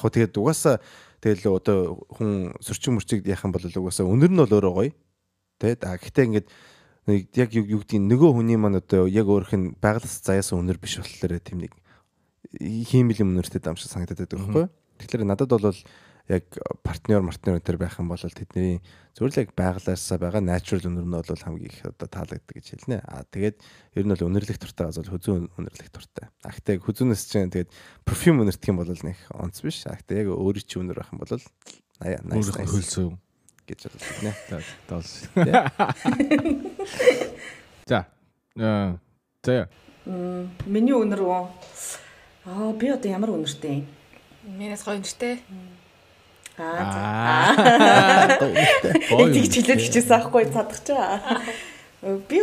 хөө тэгээд угаасаа тэгэл одоо хүн сөрчиг мөрчиг яхан бол угаасаа үнэр нь бол өөрөө гоё. Тэгээд а гэхдээ ингээд нэг яг юу гэдгийг нөгөө хүний маань одоо яг өөрөх нь байгалаас заяасан үнэр биш болохоор тийм нэг хиймэл юм үнэртэй дам шиг санагдаад байдаг байхгүй? Тэгэхээр надад бол яг партнер партнер өнтер байх юм бол тэдний яг байгалаасаа байгаа natural үнэр нь бол хамгийн их одоо таалагддаг гэж хэлнэ. Аа тэгээд ер нь бол үнэрлэх туртай газар хүзүүн үнэрлэх туртай. А гэхдээ хүзүүнээс чинь тэгээд perfume үнэртэх юм бол нэг онц биш. А гэхдээ яг өөрийн чинь үнэр байх юм бол аяа nice хөлсөв. гэж боддог нэ. Тоол. За. Аа. За. Миний өнөр үү? Аа би одоо ямар өнөртэй юм? Минийс гоё нэртэй. Аа. Аа. Тэгж хэлээд хичээсэн аахгүй цадагчаа. Би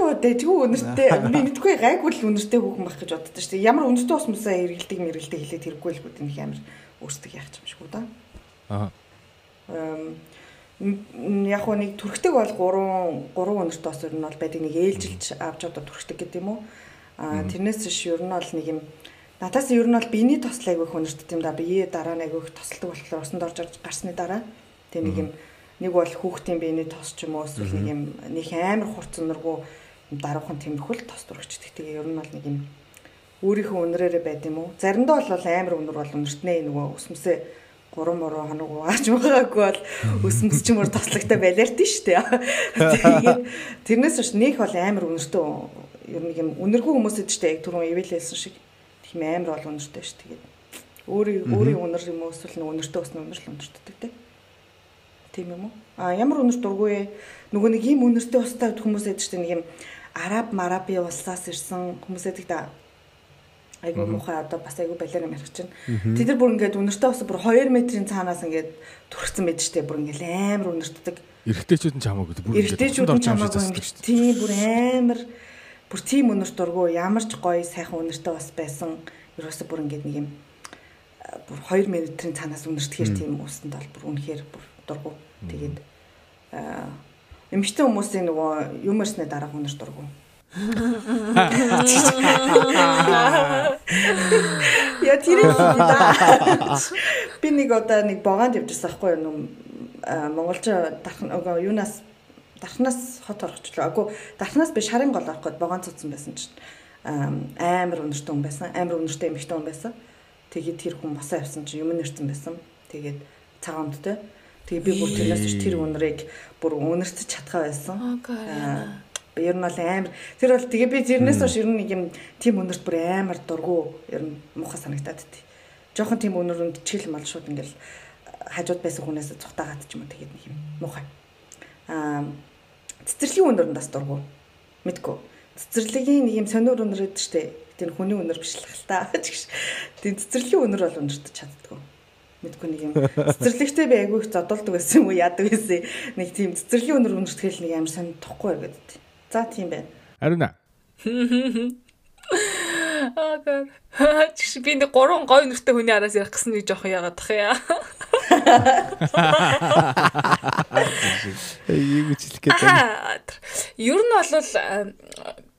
өнөртэй би мэдгүй гайгүй л өнөртэй хүүхэн байх гэж боддоо шүү дээ. Ямар өнөртэй ус мусаа эргэлдэг мэргэлдэг хэлээд хэрэггүй л гүт нэг амар өөрсдөө яах юм шиг үү да. Аа. Яг хөө нэг түрхдэг бол 3 3 өнөртэй ус ер нь бол байдаг нэг ээлжилж авч одоо түрхдэг гэдэг юм уу. Аа тэрнээс биш ер нь бол нэг юм надаас ер нь бол биений тослог айгүй өнөртэй юм да. Бие дараа айгүй их тосолдог болохоор усанд орж орж гарсны дараа тэг нэг юм нэг бол хүүхдийн биений тос ч юм уу эсвэл нэг юм нэг амар хурц өнөргөө даруухан тэмрэхүүл тос турагчдаг. Тэгээ ер нь бол нэг юм өөрийнхөө өнрээрээ байд юм уу. Заримдаа бол амар өнөр бол өнөртнээ нөгөө усмсээ 3 муруу хоног угааж байгаагүй бол өсмөс ч мөр тослогтой байлаард нь штэ. Тэгээд тэрнээс биш нөх бол амар өнөртөө ер нь юм өнөргүй хүмүүсэд штэ яг түрүүн ивэлэлсэн шиг тийм амар бол өнөртөө штэ. Тэгээд өөрийн өөрийн өнөр юм уу эсвэл нэг өнөртөө усны өнөр л өнөртдөг те. Тийм юм уу? А ямар өнөр дургүй нөгөө нэг ийм өнөртөө устай хүмүүсэд штэ нэг юм араб мараби улсаас ирсэн хүмүүсэд да айгу муухай одоо бас айгу балер юм ярих чинь. Тэд нар бүр ингээд өнөртөө ус бүр 2 метрийн цаанаас ингээд түрхсэн байд штэ бүр ингээд амар өнөртдөг. Эрэгтэйчүүд нь чамаагүй бүр Эрэгтэйчүүд нь чамаагүй тийм бүр амар бүр тийм өнөрт дургу ямар ч гоё сайхан өнөртөө бас байсан. Ерөөсө бүр ингээд нэг юм бүр 2 метрийн цаанаас өнөртгөр тийм усанд бол бүр үнэхээр бүр дургу. Тэгээд эмэгтэй хүмүүсийн нөгөө юм ярьсны дараа өнөрт дургу. Я да. Би нэг одоо нэг богоонд явжсан байхгүй юу? Монголч дархан юунаас дархнаас хот орчихлоо. Агүй дархнаас би шарын гол орох гээд богоон цуцсан байсан чинь амар өнөртэй хүн байсан. Амар өнөртэй эмэгтэй хүн байсан. Тэгээд тэр хүн босоо явсан чинь юм нэрсэн байсан. Тэгээд цагаамдтай. Тэгээд би бүр тэрнээс ч тэр өнрийг бүр өнөртөж чадхаа байсан. Би ер нь бол амар тэр бол тэгээ би зэрнээс хойш ер нь нэг юм тийм өнөрт бүр амар дургу ер нь муухай санагтаад тий. Жохон тийм өнөр өндчихэл мал шууд ингээл хажууд байсан хүнээс цухтаагаад ч юм уу тэгээд нэг юм муухай. Аа цэцэрлэгийн өнөр нь бас дургу. Мэдгүй. Цэцэрлэгийн нэг юм сониор өнөр гэдэг штэ. Тэр хүний өнөр биш л хэл та. Тийм цэцэрлэгийн өнөр бол өнөртөж чаддгүй мэдгүй нэг юм цэцэрлэгтэй би айгүй их зодолдог байсан юм уу яадаг байсан нэг тийм цэцэрлэгийн өнөр өнөртгөл нэг амар сонь тохгүй гэдэг. За тийм байна. Ариуна. Аа гоо. Чиш би нэг гурван гоё нэртэй хүний араас ярих гэсэн нэг жоох яагаад тах яа. Юу гэж хэлэх гээд байна. Ер нь бол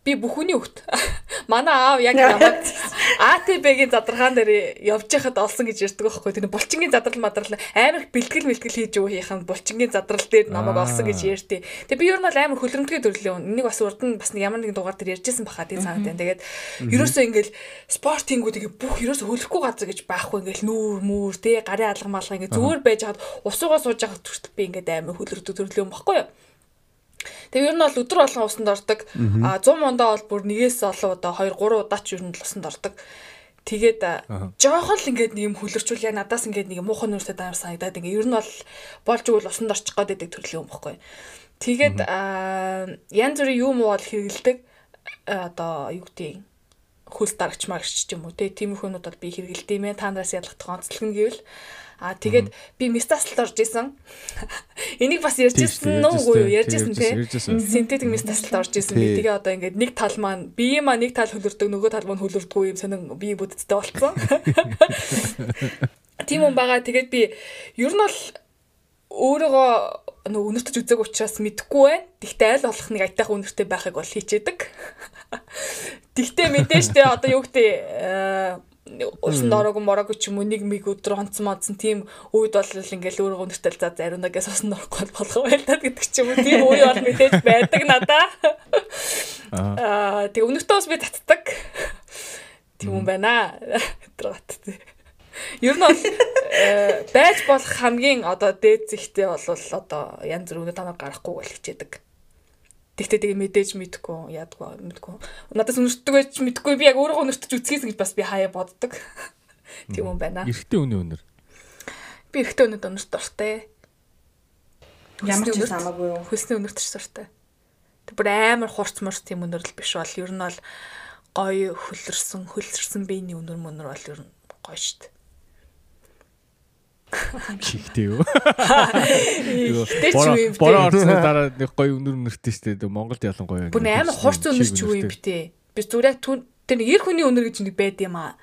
би бүхүний хөвт. Манай аав яг намайг АТБ-гийн задаргаан дээр явж байхад олсон гэж ярьдаг байхгүй. Тэр булчингийн задрал мадрал амар бэлтгэл мэлтгэл хийж өгөх юм булчингийн задрал дээр намайг олсон гэж ярьтыг. Тэгээ би ер нь амар хөлрөмтгий төрлөө. Энийг бас урд нь бас ямар нэгэн дугаар дээр ярьжсэн баха тийм санаад байна. Тэгээд ерөөсөө ингээл спортингүү тэгээ бүх ерөөсөө хөлөхгүй газар гэж байхгүй ингээл нүүр mooр тий гарын алга малга ингээ зүгээр байж хаад усуугаа сууж байхад хүртэл би ингээд амар хөлрөдөг төрлөө юм баггүй юу? Тэгээ ер нь бол өдөр болгон усанд ордог. А 100 мондоо бол бүр нэгээс олон удаа 2 3 удаа ч ер нь усанд ордог. Тэгээд жоохон л ингээд нэг юм хөлөрчүүл яа надаас ингээд нэг муухан нүртэй даар санагдаад ингээд ер нь бол болж игэл усанд орчих гээд байдаг төрлийн юм баггүй. Тэгээд янз бүрийн юм уу бол хэрэгэлдэг одоо юу гэдэг хөлс дарагч марагч ч юм уу тийм их юмуд бол би хэрэгэлдэв мэ та нараас ялгах онцлог нь гэвэл Аа тэгээд би мистаслд орж исэн. Энийг бас ярьжсэн нүү үгүй юу? Ярьжсэн тий. Синтетик мистаслд орж исэн. Би тэгээ одоо ингээд нэг тал маань бие маа нэг тал хөлөрдөг нөгөө тал маань хөлөрдөггүй юм сонин бие бүдэттэй болцсон. Тийм юм байгаа. Тэгээд би ер нь бол өөрийгөө нөгөө өнөртөж үзег учраас мэдэхгүй байна. Тэгтээ аль болох нэг айтайх өнөртэй байхыг бол хичээдэг. Тэгтээ мэдээж тэ одоо юу гэдэг усан дорог морог ч юм уу нэг миг өдөр онцсон модсон тийм үед бол ингээл өөрөө өнөртөл за заримнагаас усан орохгүй болох байлаа гэдэг ч юм уу тийм үе бол мэдээж байдаг надаа. Аа тэг өнөртөө бас би татдаг. Тийм юм байна. Өдрөт. Ер нь бол э, байж болох хамгийн одоо дээд зихтэй бол одоо янз бүр өнөө танаар гарахгүй бол хичээдэг. Тэгтээ тэгээ мэдээж мэдгүй яадгүй мэдгүй. Надаас өнөртдөг байж мэдгүй би яг өөрөө өнөртөж үзчихсэн гэж бас би хаяа боддог. Тийм юм байна. Эрэгтэй өнөө өнөр. Би эрэгтэй өнөд өнөрт дуртай. Ямар ч юм хамаагүй юу. Хөлсний өнөртч дуртай. Тэг бүр амар хурц мурц тийм өнөрл биш бол ер нь бол гоё хөлөрсөн хөлсөрсөн биений өнөр мөнөр бол ер нь гоё штт. Чихтэй юу? Бороо орсны дараа нэг гоё өнөр өнөртэй шүү дээ. Монголд ялангуяа. Бүр амар хурц өнөр ч юу юм битээ. Би зүгээр яг тэр нэг эр хүний өнөр гэж нэг байд юм аа.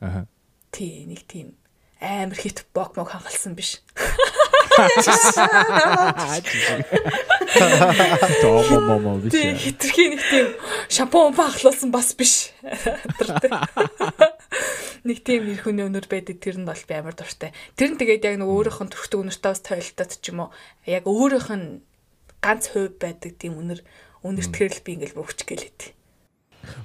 Аа. Тий, нэг тийм амар хит бок мок хангалсан биш. Тоо момо биш. Тий, хитрхи нэг тийм шампунь бахлуулсан бас биш. Нэг тийм нэр хүний өнөр байдаг тэр нь бол би амар дуртай. Тэр нь тэгээд яг нэг өөрийнх нь төрхтөг өнөртөө бас тойлтод ч юм уу яг өөрийнх нь ганц хувь байдаг тийм өнөр өнөртгөрл би ингээл бөвч гэлээд.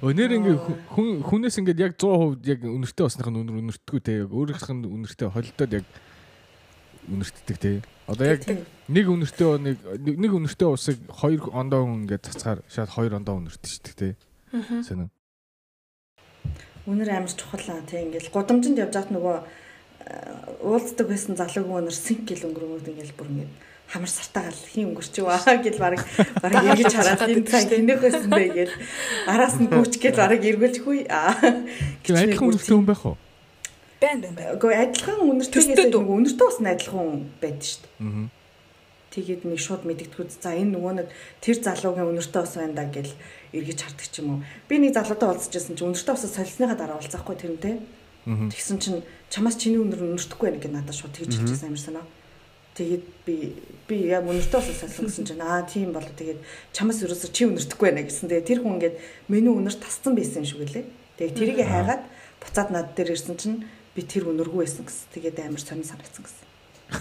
Өнөр ингээ хүн хүнээс ингээд яг 100% яг өнөртөө басных нь өнөр өнөртгөө те яг өөрийнх нь өнөртөө холдоод яг өнөртдөг те. Одоо яг нэг өнөртөө нэг нэг өнөртөө усыг 2 ондоо ингээд цацгаар шаад 2 ондоо өнөртдөг те. Аа. Сонин. Үнэр амар чухал аа тий ингээл гудамжинд явж хат нөгөө уулздаг байсан залууг өнөр синк гэл өнгөрөөд ингээл бүр ингээд хамар сартаа гал хин өнгөрчөө аа гэл баг баг ингэж хараад энэ цаг хинэх байсан бэ гэл. Араас нь гүч гэл баг эргүүлж хүй аа гэж адилхан үнэртэй хүн байх уу? Байна байна үгүй адилхан үнэртэйгээс нөгөө үнэртэй бас адилхан байдаг шүү дээ. Аа тэгээд нэг шууд мэддэгдгүү за энэ нөгөө нэг тэр залуугийн үнэртэй бас байна да гэл эргэж хардаг ч юм уу. Би нэг залуутай уулзчихсан чинь өнөртөө усаа солисныхаа дараа уулзахгүй тэрнтэй. Тэгсэн чинь чамаас чиний өнөр өнөртөхгүй байх гэж надад шууд тэгж хэлчихсэн амар санаа. Тэгээд би би яг өнөртөө усаа солисон гэсэн чинь аа тийм болоо тэгээд чамаас ерөөсө чи өнөртөхгүй байна гэсэн. Тэгээд тэр хүн ингээд миний өнөр тасцсан байсан юм шиг үлээ. Тэгээд тэрийг хайгаад буцаад над дээр ирсэн чинь би тэр өнөргүй байсан гэсэн. Тэгээд амар сонир санагдсан гэсэн.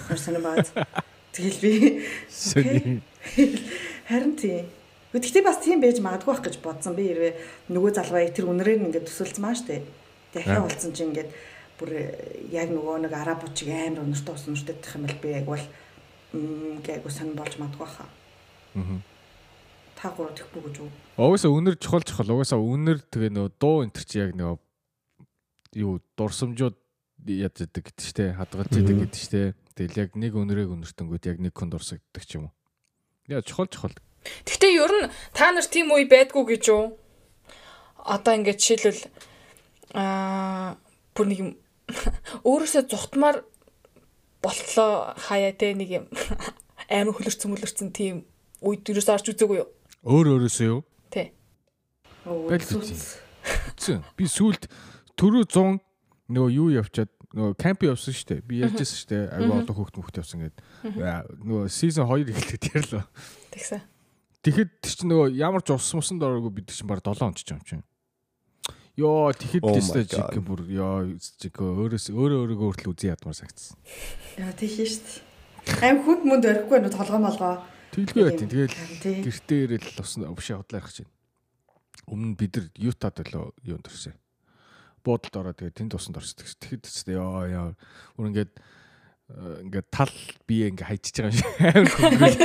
Амар сонир баад. Тэгэл би харин тийм Гэхдээ бас тийм байж магадгүй байх гэж бодсон. Би хэрвээ нөгөө залгаваа тэр үнрээр ингээд төсөлцсөн маа штэ. Дахиад уулзсан чинь ингээд бүр яг нөгөө нэг араб учиг амар өнөртөө ус өнөртөө гэх юм бол би яг бол гээгүү сонь болж магадгүй хаа. Аа. Та гурав тэхгүй гэж үү? Угаасаа үнэр чухал чухал. Угаасаа үнэр тэгээ нөгөө дуу энэ чи яг нөгөө юу дурсамжууд яд гэдэг гэдэг штэ хадгалж идэг гэдэг штэ. Тэгэл яг нэг үнэрийг өнөртөнгүүд яг нэг хүн дурсагддаг ч юм уу. Яа чухал чухал. Гэхдээ ер нь та нар тийм үе байдгүй гэж юу? Одоо ингээд жишээлбэл аа бүр нэг юм өөрөөсөө зүхтмаар болтлоо хаяа те нэг юм амар хөлөрцөн мөлөрцөн тийм үед юус орж үзээгүй юу? Өөр өөрөөсөө юу? Тий. Зэн би сүулт төрөө 100 нөгөө юу явчаад нөгөө камп явсан шүү дээ. Би ярьжсэн шүү дээ. Аюу олон хүүхд мөхт явсан гэдэг. Нөгөө season 2 эхлэхэд ярьлаа. Тэгсэн. Тэгэхэд тэр чинь нөгөө ямар ч ус мусан дороогүй бид чинь баг 7 онч юм чинь. Йоо тэгэхэд Oh тест God. жиг бүр ёо жиг өөрөөс өөрөө өөрийгөө хүртэл үзий ядмаар сагцсан. Яа тийх шүү дээ. Аим хүнд мүнд өрөхгүй нүү толгой молгоо. Тэглгүй байт. Тэгэл гэртээ ирэл усан бишээ ярих чинь. Өмнө бид нар Ютад болоо юунд орсон. Буудалд ороод тэгээ тэнд усанд орсон. Тэгэхэд тест ёо ёо бүр ингээд э, ингээд тал бие ингээ хайчиж байгаа юм шиг амар.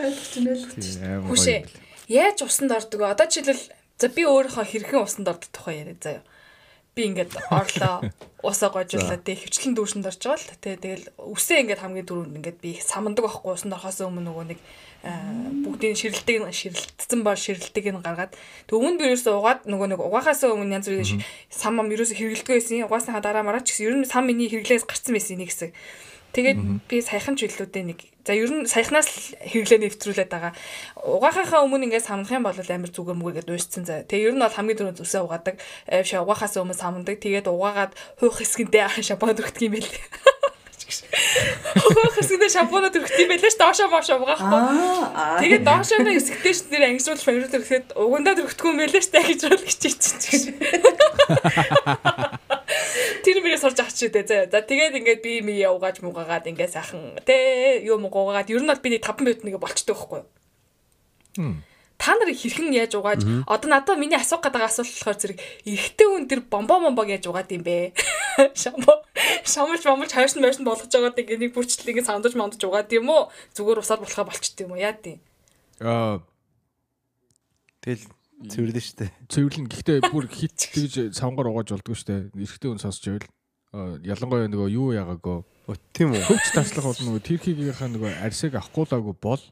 Амар Хүшээ. Яаж усанд ордог вэ? Одоо жишээлбэл за би өөрийнхөө хэрхэн усанд ордог тухай яриа заяа. Би ингээд орлоо. Усаа гожуулаад тэг хөвчлэн дүүшинд орж байгаа л та. Тэ тэгэл үсээ ингээд хамгийн дөрөнд ингээд би самандаг байхгүй усанд орохоос өмнө нөгөө нэг аа, бүгдийн ширэлтийг ширэлтсэн бол ширэлтийг нь гаргаад тэг өмнө би ерөөсөө угаад нөгөө нэг угаахаас өмнө янз бүрийн сам ам ерөөсөө хэрэглэдэггүй байсан. Угаасныхаа дараа мараа ч гэсэн ер нь сам миний хэрэглээс гарцсан байсан нэг хэсэг. Тэгээд би саяхан ч билүүдээ нэг за ер нь саяхнаас хэрэглээ нэвтрүүлээд байгаа. Угаахынхаа өмнө ингээд самдах юм бол амар зүгээр мүгээргээд уйсцсан заа. Тэгээ ер нь бол хамгийн түрүүнд зүсээ угаадаг. Авшаа угаахаас өмнө самдаг. Тэгээд угаагаад хуух хэсгэндээ шампунад өргөдөг юм байл. Хуух хэсгэндээ шампунад өргөдөг юм байлаа ш доошоо моошоо угаахгүй. Аа. Тэгээд доошоо нэг хэсэгтэй ш нэр ангижруулж фангируулж өргөхэд угандаа өргөдөг юм байлаа ш гэж бол хичээчих. Тэр мөрөө сурж авч чи дээ заа. За тэгээд ингээд би ми угааж муугаад ингээд сайхан тэ юу муугаад ер нь бол би нэг 5 минут нэг болчтой байхгүй юу? Та нар хэрхэн яаж угааж одоо надад миний асуух гэдэг асуулт болохоор зэрэг эрэгтэй хүн тэр бомбо бомбог яаж угаад юм бэ? Шамбо шамж бомбож хайрсан байрсан болгож байгаад ингээд нэг бүрчлэл ингээд сандаж мандаж угаад юм уу? Зүгээр усаар болохоо болчт юм уу? Яа тийм. Аа Тэгэл цэвэрлэн штэ. цэвэрлэн. Гэхдээ бүр хит тэгж савгаар угааж болдгоо штэ. Эрэгтэй хүн сонсч байвал. Аа, ялангуяа нөгөө юу яагаагүй тийм үү? хөвч таслах бол нөгөө тэрхийгийнхаа нөгөө арьсыг авахгүйлаагүй бол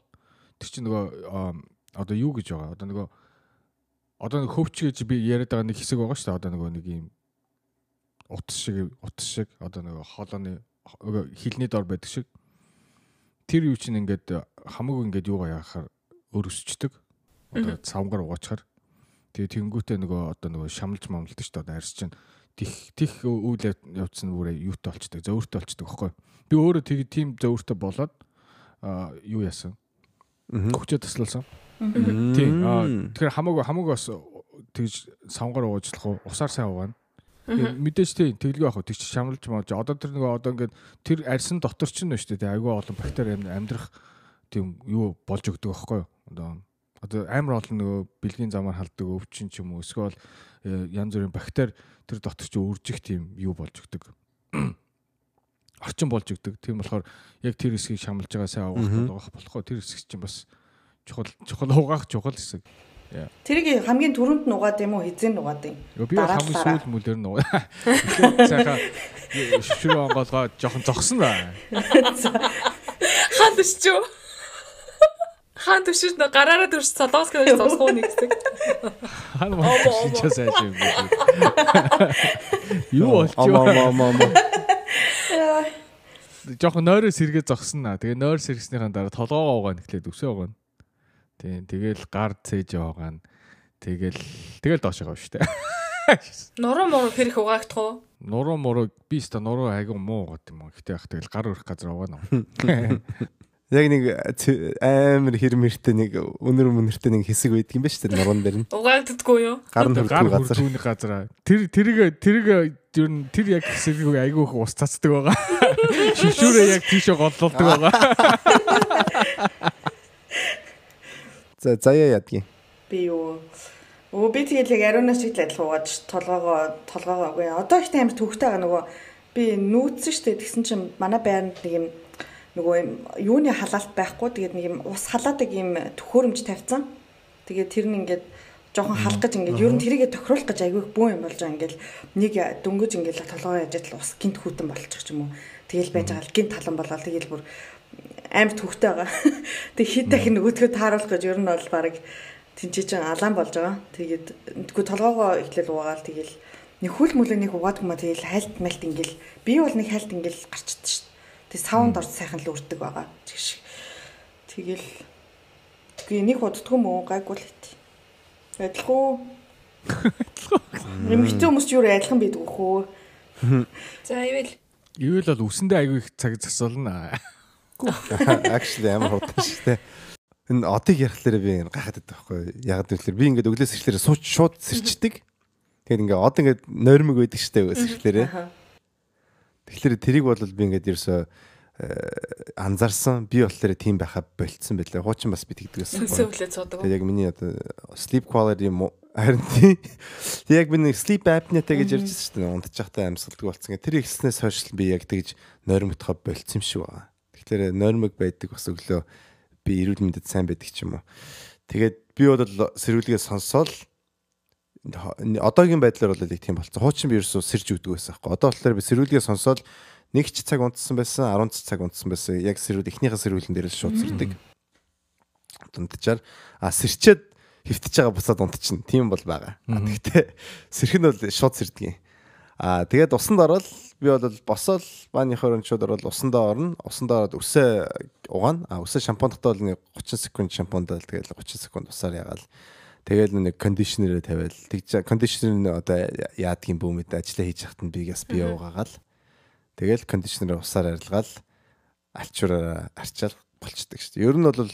тэр чинь нөгөө одоо юу гэж байгаа? Одоо нөгөө одоо нэг хөвч гэж би яриад байгаа нэг хэсэг байгаа шүү дээ одоо нөгөө нэг юм утас шиг утас шиг одоо нөгөө хоолойны нөгөө хилний дор байдаг шиг. Тэр юу чинь ингээд хамаг ингээд юугаа яахаар өрөсчдөг одоо савгаар угаачаар тэгээ тэнгүүтээ нөгөө одоо нөгөө шамлж мамлдаг дээ одоо арьс чинь тих тих үйл яв- явц нь бүрээ юутай болчдөг зөөртэй болчдөг байхгүй би өөрөө тэг тийм зөөртэй болоод а юу яасан? Хүчээ таслуулсан тийм а тэгэхээр хамаагүй хамаагүй бас тэгж савгаар уучлах уу? Усаар сайн угаана мэдээж тийм тэглгүй ах тэг чи шамлж мааж одоо тэр нөгөө одоо ингээд тэр арьсан дотор ч нь байна шүү дээ айгүй олон бактери амь- амьдрах тийм юу болж өгдөг байхгүй юу? Одоо одоо амар олон нөгөө бэлгийн замаар халддаг өвчин ч юм уу эсвэл э, янз бүрийн бактери тэр дотор чи үржих тийм юу болж өгдөг? Орчин болж өгдөг. Тийм болохоор яг тэр хэсгийг шамлж байгаа сайн угаах болох болохоо тэр хэсэг чинь бас чухал чухал угаах чухал хэсэг. Тэрийг хамгийн түрүүнд нугаад юм уу? Хизээ нугаад юм. Би хамгийн сүүл мүлээр нь уу. Тэгэхээр сайхан шүрүү онгоолгоо жоохон зогсон. Хаан төшчөө. Хаан төшөж нөө гараараа төрч солонгос гэж сонсгоо нэг хэсэг. Хаан шинчээ сайж юм би. Юу Ама болчихоо. ама ама. Жоохон нойроо сэргээ зогсон наа. Тэгээ нойр сэргэснийхэн дараа толгоогоо угаана гэхлээр өсөө угаана. Тийм тэгэл гар цээж угаана. Тэгэл тэгэл доош байгаа шүү дээ. Нуруу муруу хэрэг угаагдах уу? Нуруу муруу би ста нуруу айгу муу угаад юм аа. Гэтэ яг тэгэл гар өрөх газар угаана. Яг нэг амар хэр мэртэй нэг өнөр мөнөртэй нэг хэсэг байдаг юм ба шүү дээ нуруунд дэр нь. Угаагддаггүй юу? Гар нь гар хүрдэг газар. хүрдүүний газар. Тэр тэрийг тэрийг ер нь тэр яг хэсэг айгүй их ус цацдаг байгаа. Шившүүрээ яг тийшээ голлуулдаг байгаа. За заяа ядгийн. Би юу Өө би тэгэл яг ариунаас шиг л адилхан угаад ш- толгоогоо толгоогоо. Одоо ихтэй амар төвхтэй байгаа нөгөө би нүүцсэн штэ тэгсэн чинь манай байранд нэг юм нөгөө юм юуны халаалт байхгүй тэгээд нэг юм ус халаадаг юм төхөөрөмж тавьсан. Тэгээд тэр нь ингээд жоохон халах гэж ингээд ер нь тэрийгэ тохируулах гэж айгүй их бүүн юм болж байгаа ингээд нэг дөнгөж ингээд толгоо яаж л ус гинт хүүтэн болчих ч юм уу. Тэгэл байж байгаа л гинт талан болоод тэгэл бүр амар төвхтэй байгаа. Тэг хит дахин нөгөөдгөө тааруулах гэж ер нь бол баг тэнцээч алаан болж байгаа. Тэгээд тэгвэл толгоогоо ихлээл угаагаал тэгэл нэг хүл мүлэнийг угаадаг маа тэгэл хайлт мэлт ингээл би бол нэг хайлт ингээл гарчдаг шүү дээ. Тэг саунд орж сайхан л үрдэг байгаа. Тэгш. Тэгэл Гүй нэг уддгүй мөө гайгүй л хэт. Адилхан. Юм хэцүү хүмүүс ч юу адилхан байдаг хөө. За ивэл Ивэл бол үсэндээ айгүй их цаг засуулна. Actually амар хурдан шүү дээ. Энэ одыг ярихлаараа би байдаг байхгүй. Яг гэвэл би ингээд өглөөс ирэхлээр сууч шууд сэрчдэг. Тэгээд ингээд од ингээд нойрмог байдаг шүү дээ сэрхлээрээ. Тэгэхээр тэрийг бол би ингээд ерөөсөө анзаарсан. Би болохоор тийм байхаа болцсон байлаа. Хуучин бас би тэгдэг байсан. Сөүлээ цуудаг. Тэгээд яг миний одоо sleep quality харин тийм. Тэг яг би нэг sleep apnea-тэй гэж ярьж байсан шүү дээ. Байхдаа амьсгалдаг болсон. Тэр ихснээс хойш би яг тэгж нойрмогдохоо болцсон юм шиг байгаа. Тэгэхээр нойрмог байдаг бас өглөө би эрүүл мэндэд сайн байдаг ч юм уу. Тэгээд би бол сэрүүлгээ сонсоол одоогийн байдлаар бол яг тийм болсон. Хуучин би ерөөсөө сэрж өгдөг байсан байхгүй. Одоо болохоор би сэрүүлгээ сонсоол нэг ч цаг унтсан байсан 10 цаг унтсан байсан. Яг сэрүүл эхнийхээ сэрүүлэн дээр л шууд сэрдэг. Дундчаар а сэрчээд хөвтөж байгаа бусаад унтчихна. Тийм бол байгаа. Гэхдээ сэрх нь бол шууд сэрдэг юм а тэгээд усанд ороод би бол босоод бааныхоор өнчүүд ороод усандаа орно. Усандаа ороод өсөө угаана. А өсөө шампундахтаа бол нэг 30 секунд шампундаа тэгээд 30 секунд усаар ягаал Тэгэл нэг кондишнерээ тавиал тэгж кондишнер одоо яадгийн бүүмэд ажиллаа хийж хахад нь бигээс бие угаагаал Тэгэл кондишнерээр усаар арилгаал альчуураар арчаал болчдөг шүү дээ. Ер нь бол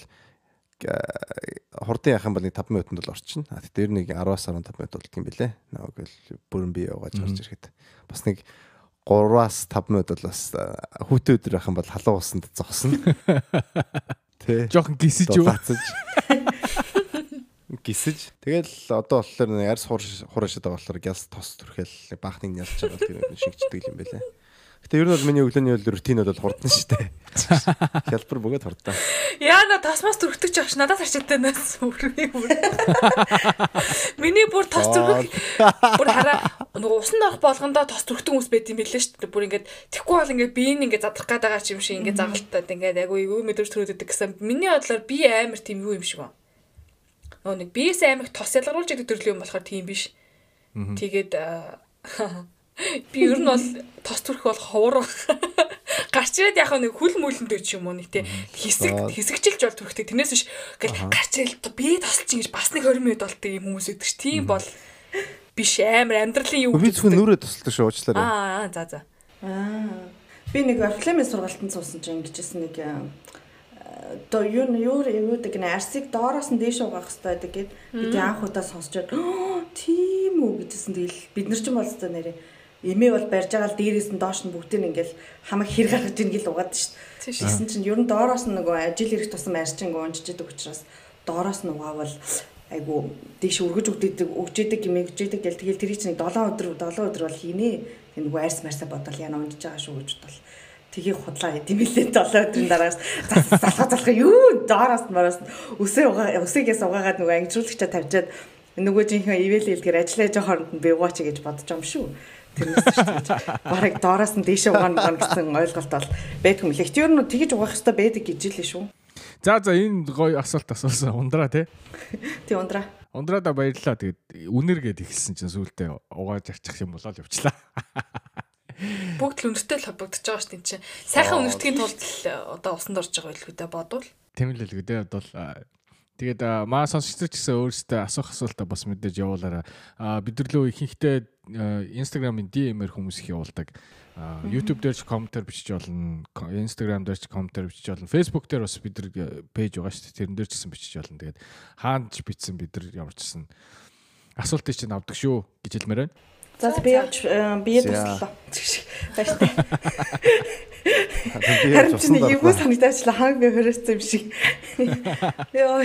хурдан яах юм бол нэг 5 минутанд бол орчин. А тэгэхээр ер нь нэг 10-аас 15 минут болт юм. Нэг л бүрэн бие угааж орж ирэхэд. Бас нэг 3-аас 5 минут бол бас хүүтэн өдөр байх юм бол халуун усанд зогсно. Тэ. Жохон гисэж юу? гисэж. Тэгэл одоо болохоор арьс хураашаад байгаа болохоор гяс тос төрхөөл баахныг ялж байгаа тэр шигчдэг юм байлаа. Гэтэ ер нь бол миний өглөөний рутин бол хурдан шүү дээ. Хялбар бөгөөд хурдан. Яана тосмос төрөгдөж явах ш надаас арчаатай нас үрмээ бүр. Миний бүр тос төрөх бүр хараа нөгөө усан орох болгондоо тос төрөгдөн хүмүүс байт юм билээ шүү дээ. Бүр ингээд тэггүй бол ингээд би ингээд задрах гээд байгаа юм шиг ингээд загалтаад ингээд агуу юу мэдэрч төрөөдөг гэсэн. Миний бодлоор би амар тийм юу юм шиг байна. Нөгөө нэг биес амиг тос ялгаруулж идэг төрлийн юм болохоор тийм биш. Тэгээд Би ер нь бол тос төрөх бол ховор. Гарч ирээд яг нэг хүл мүлэндөө ч юм уу нэг тий хэсэг хэсэгчилж бол төрөхтэй тэрнээс биш. Ингээл гарч ирэл би тосч ингэж бас нэг 20 минут болтой юм хүмүүс ш тийм бол биш. Амар амьдралын юу би зөвхөн нүрээ тусалдаг шүү уучлаарай. Аа за за. Аа. Би нэг орфлемын сургалтанд суусан чинь ингэжсэн нэг одоо юу юу юудаг нэ арсыг доороос нь дээш угаах хэрэгтэй гэдэг бид анх удаа сонсчод тийм үү гэжсэн. Тэгэл бид нар ч юм бол өстой нэрээ. Эмээ бол барьж байгаа л дээрээс нь доош нь бүгдийг ингээл хамаг хэр гаргаж ийн гэл угаад шүү дээ. Тэгсэн чинь ер нь доороос нь нөгөө ажил ирэх тусам арчин гонжиждэг учраас доороос нь угаавал айгу дэш өргөж өгдөг өгчээдэг юм өгчээдэг гэл тэгэл тэр чинь 7 өдөр 7 өдөр бол хийнэ. Тэр нөгөө арьс марсаа бодвол яна унжиж байгаа шүү гэж бодвол тгийг худлаа гэдэм билээ 7 өдрийн дараагаас залхаа залхаа юу доороос нь мараас өсөө угаа өсөөгээс угаагаад нөгөө ангижруулагчаа тавьчаад нөгөө жинхэнэ ивэл хэлгээр ажиллаж байгаа хооронд нь би угаач гэж бодож юм шүү. Тэрнээс шүү. Бараг доороос нь дээшээ угаана гэсэн ойлголт бол байдгүй мөлий. Чи ер нь тэгж угаах хэрэгтэй байдаг гэж л шүү. За за энэ гоё асуулт асуусан. Ундраа тий. Тий ундраа. Ундраада баярлалаа. Тэгээд үнэргээд ихсэн чинь сүултээ угааж арчих юм болоо л явчлаа. Бүгд л үнэртэй л холбогдож байгаа шүү дээ чинь. Сайхан үнэртгийн тулд одоо усанд орж байгаа байлгүй дээ бодвол. Тийм л л гэдэг бол Тэгээд маа сонсогч гэсэн өөрсдөө асуух асуултаа бас мэдээж явуулаарай. А бид нар лөө ихэнхдээ Instagram-ын DM-ээр хүмүүс их явуулдаг. YouTube дээр ч комментар бичиж болно. Instagram дээр ч комментар бичиж болно. Facebook дээр бас бид нар пэйж байгаа шүү дээ. Тэрэн дээр ч гэсэн бичиж болно. Тэгээд хаанд ч бичсэн бид нар ямар ч гэсэн асуултыг чинь авдаг шүү гэж хэлмээр байна. За би явж бие туслаа. Баяртай. Харин ч нэг юу санагдаачлаа хааг би хөрөөсөн юм шиг. Йоо.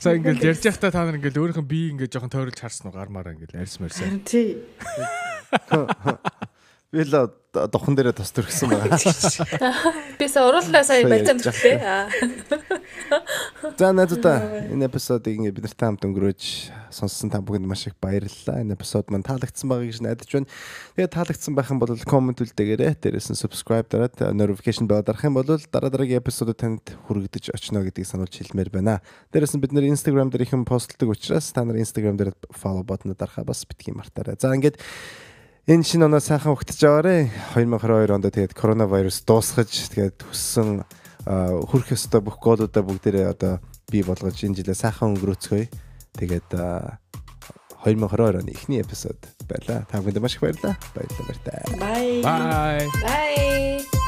За ингээл ярьж байхдаа та нар ингээл өөрийнх нь бие ингээд жоохон тойролж харсан уу гармаараа ингээл арьс марсаа. Тий. Би л духан дээрээ тос төрсөн байгаа. Бис уруулгаа сая барьсан мэтлээ. За найзуудаа энэ эпизодыг ингээд бид нартай хамт өнгөрөөж сонссон та бүхэнд маш их баярлалаа. Энэ эпизод мань таалагдсан байгаа гэж найдаж байна. Тэгээд таалагдсан байх юм бол коммент үлдээгээрэй. Дээрээс нь subscribe дараад notification bell дарах юм бол дараа дараагийн эпизодод танд хүрэгдэж очно гэдгийг сануулж хэлмээр байна. Дээрээс нь бид нэр Instagram дээр их юм постлдог учраас та нар Instagram дээр follow button дарахаа бас битгий мартаарай. За ингээд энэ шинэ оноо сайхан өгтөж аваарэ. 2022 онд тэгээд коронавирус дуусгаж тэгээд хүссэн хүрх ёстой бүх гоолуудаа бүгдээрээ одоо бий болгож энэ жилээ сайхан өнгөрөөцгөөе. Тэгээд 2022 оны эхний эпизод байлаа. Та бүхэнд маш их баярлалаа. Баярлалаа. Bye. Bye. Bye.